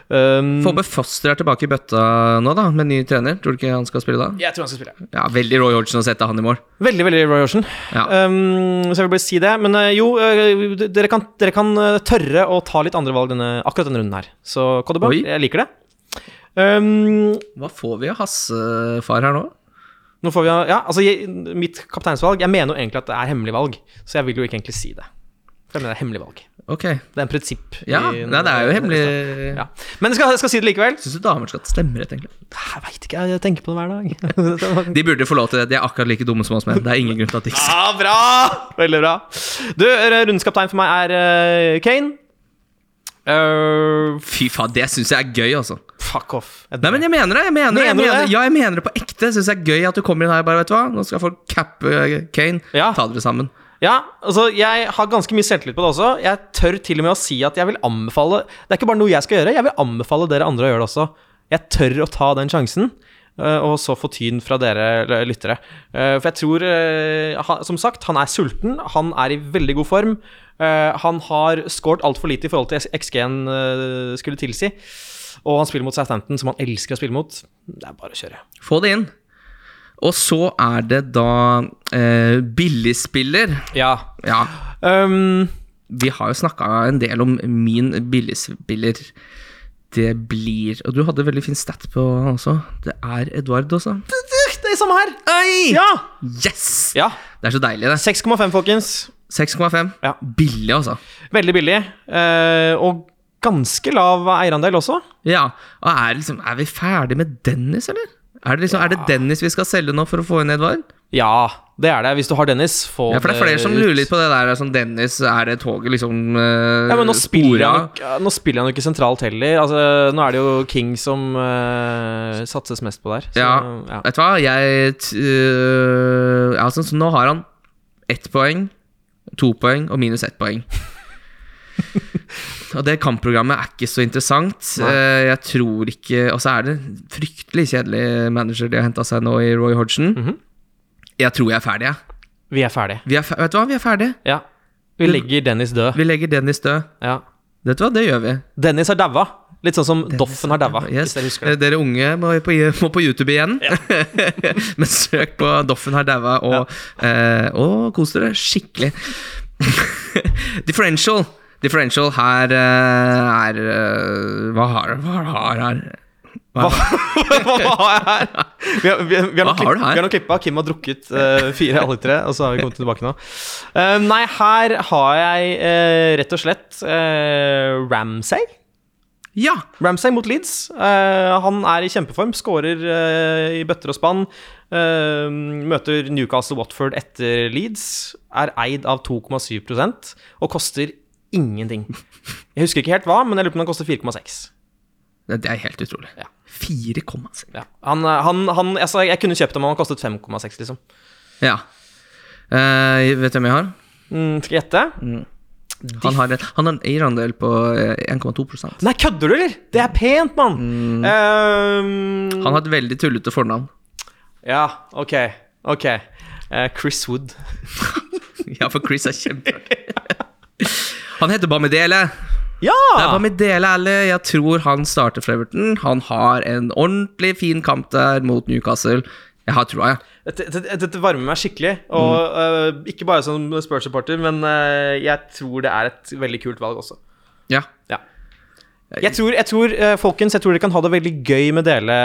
Um,
Fobbe Foster er tilbake i bøtta nå, da, med ny trener. Tror du ikke han skal spille da?
jeg tror han skal spille.
Ja, Veldig Roy Hodgson å sette han i mål.
Veldig, veldig Roy Hodgson.
Ja.
Um, så jeg vil bare si det. Men eh, jo, eh, dere kan, dere kan eh, tørre å ta litt andre valg denne, akkurat denne runden her. Så Kodeba,
Oi.
jeg liker det. Um,
Hva får vi av Hasse-far her nå?
Nå får vi Ja, altså, jeg, mitt kapteinsvalg Jeg mener jo egentlig at det er hemmelig valg, så jeg vil jo ikke egentlig si det. For jeg mener det er hemmelig valg.
Okay.
Det er en prinsipp.
Ja,
i-
nei, det er jo hemmelig
Ja. Men jeg skal, jeg skal si det likevel.
Syns du damer skal ha stemmerett, egentlig?
Jeg veit ikke, jeg tenker på det hver dag.
De burde få lov til det. De er akkurat like dumme som oss menn. Det er ingen grunn til at de ikke
Ja, bra! Veldig bra. Du, eh, rundens kaptein for meg er eh, Kane. Uh,
Fy faen, det syns jeg er gøy, altså.
Fuck off.
Nei, men jeg mener det. jeg mener, det, jeg
Mener det?
Ja, jeg mener det på ekte. Syns det er gøy at du kommer inn her bare, vet du hva. Nå skal folk cappe eh, Kane.
Ja.
Ta dere sammen.
Ja, altså jeg har ganske mye selvtillit på det også. Jeg tør til og med å si at jeg vil anbefale Det er ikke bare noe jeg skal gjøre, jeg vil anbefale dere andre å gjøre det også. Jeg tør å ta den sjansen, eh, og så få tyn fra dere lyttere. Eh, For jeg tror, som sagt, han er sulten, han er i veldig god form. Han har scoret altfor lite i forhold til XG-en skulle tilsi. Og han spiller mot Southampton, som han elsker å spille mot. Det er bare å kjøre.
Få det inn. Og så er det da eh, billigspiller.
Ja.
Ja,
Um,
vi har jo snakka en del om min billigspiller. Det blir Og du hadde veldig fin stat på han også. Det er Edvard også.
det er samme her!
Oi!
Ja!
Yes!
ja.
Det er så deilig, det.
6,5, folkens.
6,5.
Ja.
Billig, altså.
Veldig billig. Uh, og ganske lav eierandel også.
Ja. Og er, liksom, er vi ferdig med Dennis, eller? Er det, liksom, er det Dennis vi skal selge nå for å få inn Edvard?
Ja, det er det. Hvis du har Dennis, få
Ja, for det er flere som lurer litt på det der. Sånn Dennis, er det toget liksom uh,
Ja, men nå spiller, han, nå spiller han jo ikke sentralt heller. Altså, nå er det jo King som uh, satses mest på der. Så,
Ja.
ja.
Vet du hva, jeg t- øh, ja, sånn, så Nå har han ett poeng, to poeng og minus ett poeng. og det kampprogrammet er ikke så interessant. Eh, jeg tror ikke Og så er det fryktelig kjedelig manager de har henta seg nå i Roy Hodgson.
Mhm.
Jeg tror jeg er ferdig, jeg.
Vi er ferdig.
Vi er fer vet du hva, vi er ferdige.
Ja. Vi legger Dennis død.
Vi legger Dennis død.
Ja.
Vet du hva, det gjør vi.
Dennis har daua. Litt sånn som Doffen har daua,
Yes.
dere
Eh. Dere unge må på, må på YouTube igjen. Men søk på 'Doffen har daua' og, eh, og kos dere skikkelig. Differential. Differential her eh, er eh, Hva har du her? Hva,
Hva har jeg her? Vi har, vi, har- vi har klipp-? Vi har nok klippa. Kim har drukket uh, fire tre, og så har vi kommet tilbake nå. Uh, nei, her har jeg uh, rett og slett uh, Ramsay.
Ja!
Ramsay mot Leeds. Han er i kjempeform, skårer i bøtter og spann. Møter Newcastle Watford etter Leeds. Er eid av 2,7% og koster ingenting. Jeg husker ikke helt hva, men jeg lurer på om den koster 4,6.
Det er helt utrolig.
Ja.
4,6.
Ja. Han, eh, han, han, altså, jeg kunne kjøpt den men han kostet 5,6, liksom.
Ja. Uh, vet du hvem jeg har?
Mm, skal jeg gjette?
Han har, han har en eierandel på eh, 1,2%
Nei, kødder du, eller? Det er pent, mann! Eh,
Han har et veldig tullete fornavn.
Ja, ok. Ok. Uh, Chris Wood.
Ja, for Chris er kjempeartig. Han heter Bamidele.
Ja!
Det er Bamidele Alli. Jeg tror han starter for Everton. Han har en ordentlig fin kamp der mot Newcastle. Jeg har troa, jeg.
Dette, dette, varmer meg skikkelig. Og øh, ikke bare som Spurs-supporter, men uh, jeg tror det er et veldig kult valg også.
Ja.
Ja. Jeg tror, jeg tror øh, folkens, jeg tror dere kan ha det veldig gøy med Dele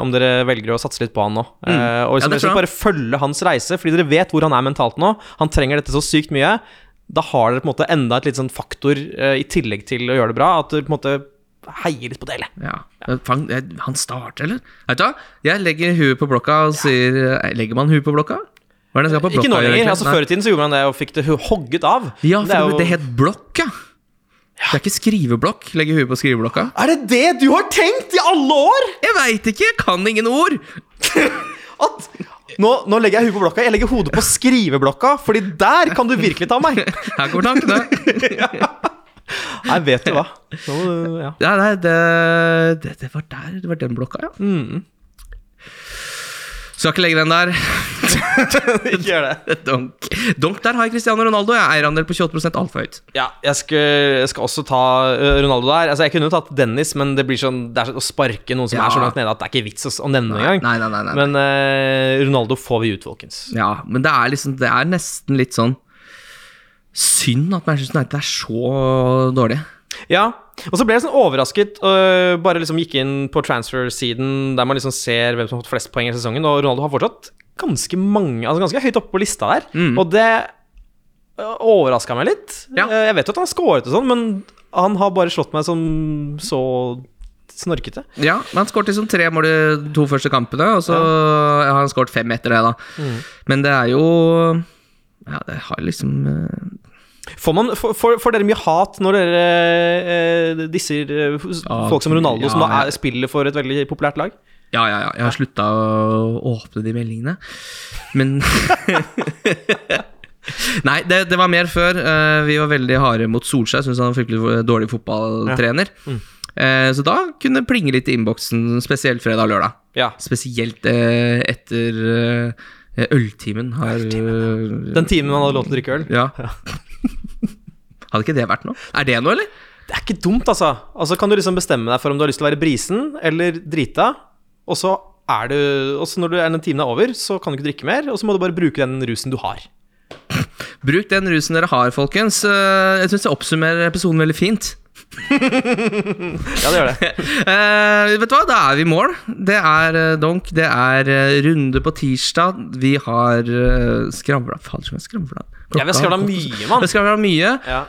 om dere velger å satse litt på han nå. Eh, og
Mm. Ja,
liksom,
det tror jeg.
bare følge hans reise, fordi dere vet hvor han er mentalt nå. Han trenger dette så sykt mye. Da har dere på en måte enda et litt sånn faktor øh, i tillegg til å gjøre det bra. At du på en måte heier litt på det
ja. ja. han starter, eller? Vet du hva? Jeg legger huet på blokka og sier eh, Legger man huet på blokka? Hva er det jeg skal på blokka?
Ikke nå lenger. altså Før i tiden så gjorde man det og fikk det hogget av.
Ja,
Det
for det,
jo-
det het blokk, ja. Det er ikke skriveblokk. Legge huet på skriveblokka.
Er det det du har tenkt i alle år?
Jeg veit ikke! Jeg kan ingen ord!
At nå, nå legger jeg huet på blokka. Jeg legger hodet på skriveblokka, Fordi der kan du virkelig ta meg.
Her kommer tankene.
Nei, vet du hva. Nå, ja.
Ja, nei, det, det, det var der. Det var den blokka, ja.
Mm.
Skal ikke legge den der.
Ikke gjør det.
Donk. Donk der har jeg Cristiano Ronaldo. Jeg eier eierandel på 28 altfor høyt.
Ja, jeg skal, jeg skal også ta øh, Ronaldo der. Altså, Jeg kunne jo tatt Dennis, men det blir sånn Det er sånn å sparke noen som
Ja.
er så langt nede at det er ikke vits å, nevne engang.
Nei, nei, nei, nei.
Men uh, Ronaldo får vi ut, folkens.
Ja, men det er liksom Det er nesten litt sånn synd at Manchester United er så dårlig.
Ja, og så ble jeg sånn overrasket og Bare liksom gikk inn på transfer-siden Der man liksom ser hvem som har fått flest poeng i sesongen Og Ronaldo har fortsatt ganske mange Altså ganske høyt oppe på lista der Og det overraska overrasket meg litt
Mm. Ja.
Eh, Jeg vet jo at han har skåret og sånn Men han har bare slått meg som så snorkete
Ja, men han skåret liksom tre mål i de to første kampene, og så har han skåret fem etter det, da.
Mm.
Men det er jo Ja, det har liksom
Får, man, får, får- dere mye hat når dere eh, disser eh, folk som Ronaldo Som da er, spiller for et veldig populært lag?
Ja, ja, ja. Jeg har slutta å åpne de meldingene. Men Nei, det, det var mer før. Uh, vi var veldig harde mot Solskjær. Syns han var fryktelig dårlig fotballtrener. Eh, så da kunne det plinge litt i innboksen, spesielt fredag og lørdag.
Ja,
Spesielt eh, etter eh, øltimen har eh,
Den timen man hadde lov til å drikke øl
Ja. Hadde ikke det vært noe? Er det noe, eller?
Det er ikke dumt, altså. Altså kan du liksom bestemme deg for om du har lyst til å være brisen eller drita, og så er du Og så når du er den timen er over, så kan du ikke drikke mer, og så må du bare bruke den rusen du har.
Bruk den rusen dere har, folkens. Eh, Jeg syns det oppsummerer episoden veldig fint.
Ja, det gjør det.
uh, vet du hva, da er vi i mål. Det er uh, donk, det er uh, runde på tirsdag. Vi har uh, skravla Fader, jeg skravla?
Ja, vi har skravla mye, mann.
Vi skravla mye.
Ja.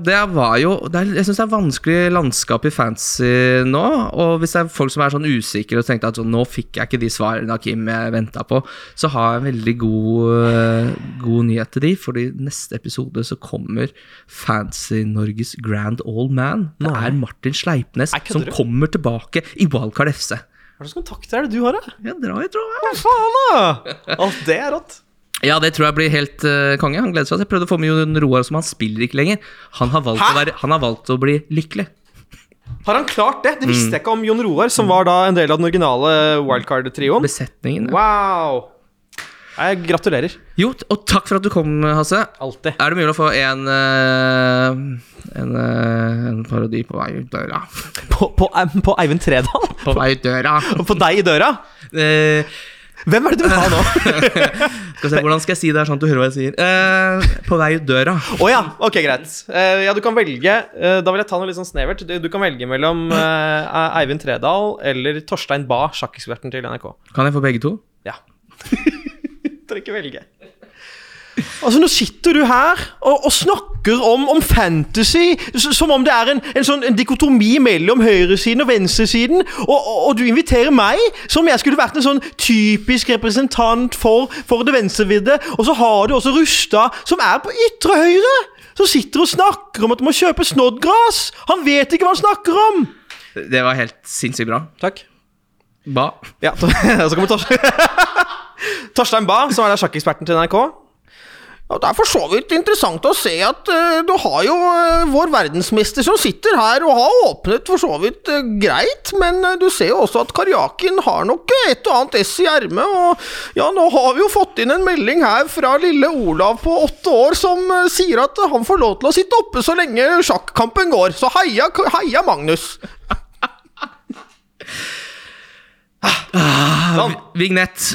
Det var jo det er, Jeg syns det er vanskelig landskap i fancy nå. Og hvis det er folk som er sånn usikre og tenkte at sånn, nå fikk jeg ikke de svarene av Kim jeg venta på, så har jeg en veldig god, god nyhet til de, fordi neste episode så kommer Fancy-Norges Grand Old Man. Det er Martin Sleipnes som kommer tilbake i Wildcard FC.
Hva slags kontakter er det du har, da?
Ja, dra, i tror jeg.
Faen, da! Alt det er rått.
Ja, det tror jeg blir helt uh, konge. Han gleder seg. Jeg prøvde å få med Jon Roar, som han spiller ikke lenger. Han har være, han har valgt å bli lykkelig.
Har han klart det? Det
Mm.
visste jeg ikke om Jon Roar, som var da en del av den originale wildcard-trioen.
Besetningen. ja.
Wow! Jeg gratulerer.
Jo, og takk for at du kom, Hasse.
Alltid.
Er det mulig å få en eh, en, eh, en parodi på vei ut døra?
På, på, på Eivind Tredal?
På vei ut døra.
Og på deg i døra?
Eh,
Hvem er det du vil ha nå?
skal se, hvordan skal jeg si det her sånn at du hører hva jeg sier? Eh, på vei ut døra.
Å ja, ok, greit. Eh, ja, du kan velge eh, Da vil jeg ta noe litt sånn snevert. Du, du kan velge mellom eh, Eivind Tredal eller Torstein Bae, sjakkeksperten til NRK.
Kan jeg få begge to?
Ja. Trenger ikke velge. Altså, nå sitter du her og, og snakker om, om fantasy som om det er en, en sånn en dikotomi mellom høyresiden og venstresiden, og, og, og du inviterer meg som jeg skulle vært en sånn typisk representant for, for det venstrevidde, og så har du også Rustad, som er på ytre høyre, som sitter og snakker om at du må kjøpe snoddgras! Han vet ikke hva han snakker om.
Det var helt sinnssykt bra.
Takk.
Ba.
Ja, så kommer Torstein Torstein Bae, som er sjakkeksperten til NRK.
Ja, det er for så vidt interessant å se at uh, du har jo uh, vår verdensmester som sitter her og har åpnet for så vidt uh, greit, men du ser jo også at Karjakin har nok et og annet ess i ermet, og ja, nå har vi jo fått inn en melding her fra lille Olav på åtte år som sier at han får lov til å sitte oppe så lenge sjakkampen går, så heia, heia Magnus!
Vignett.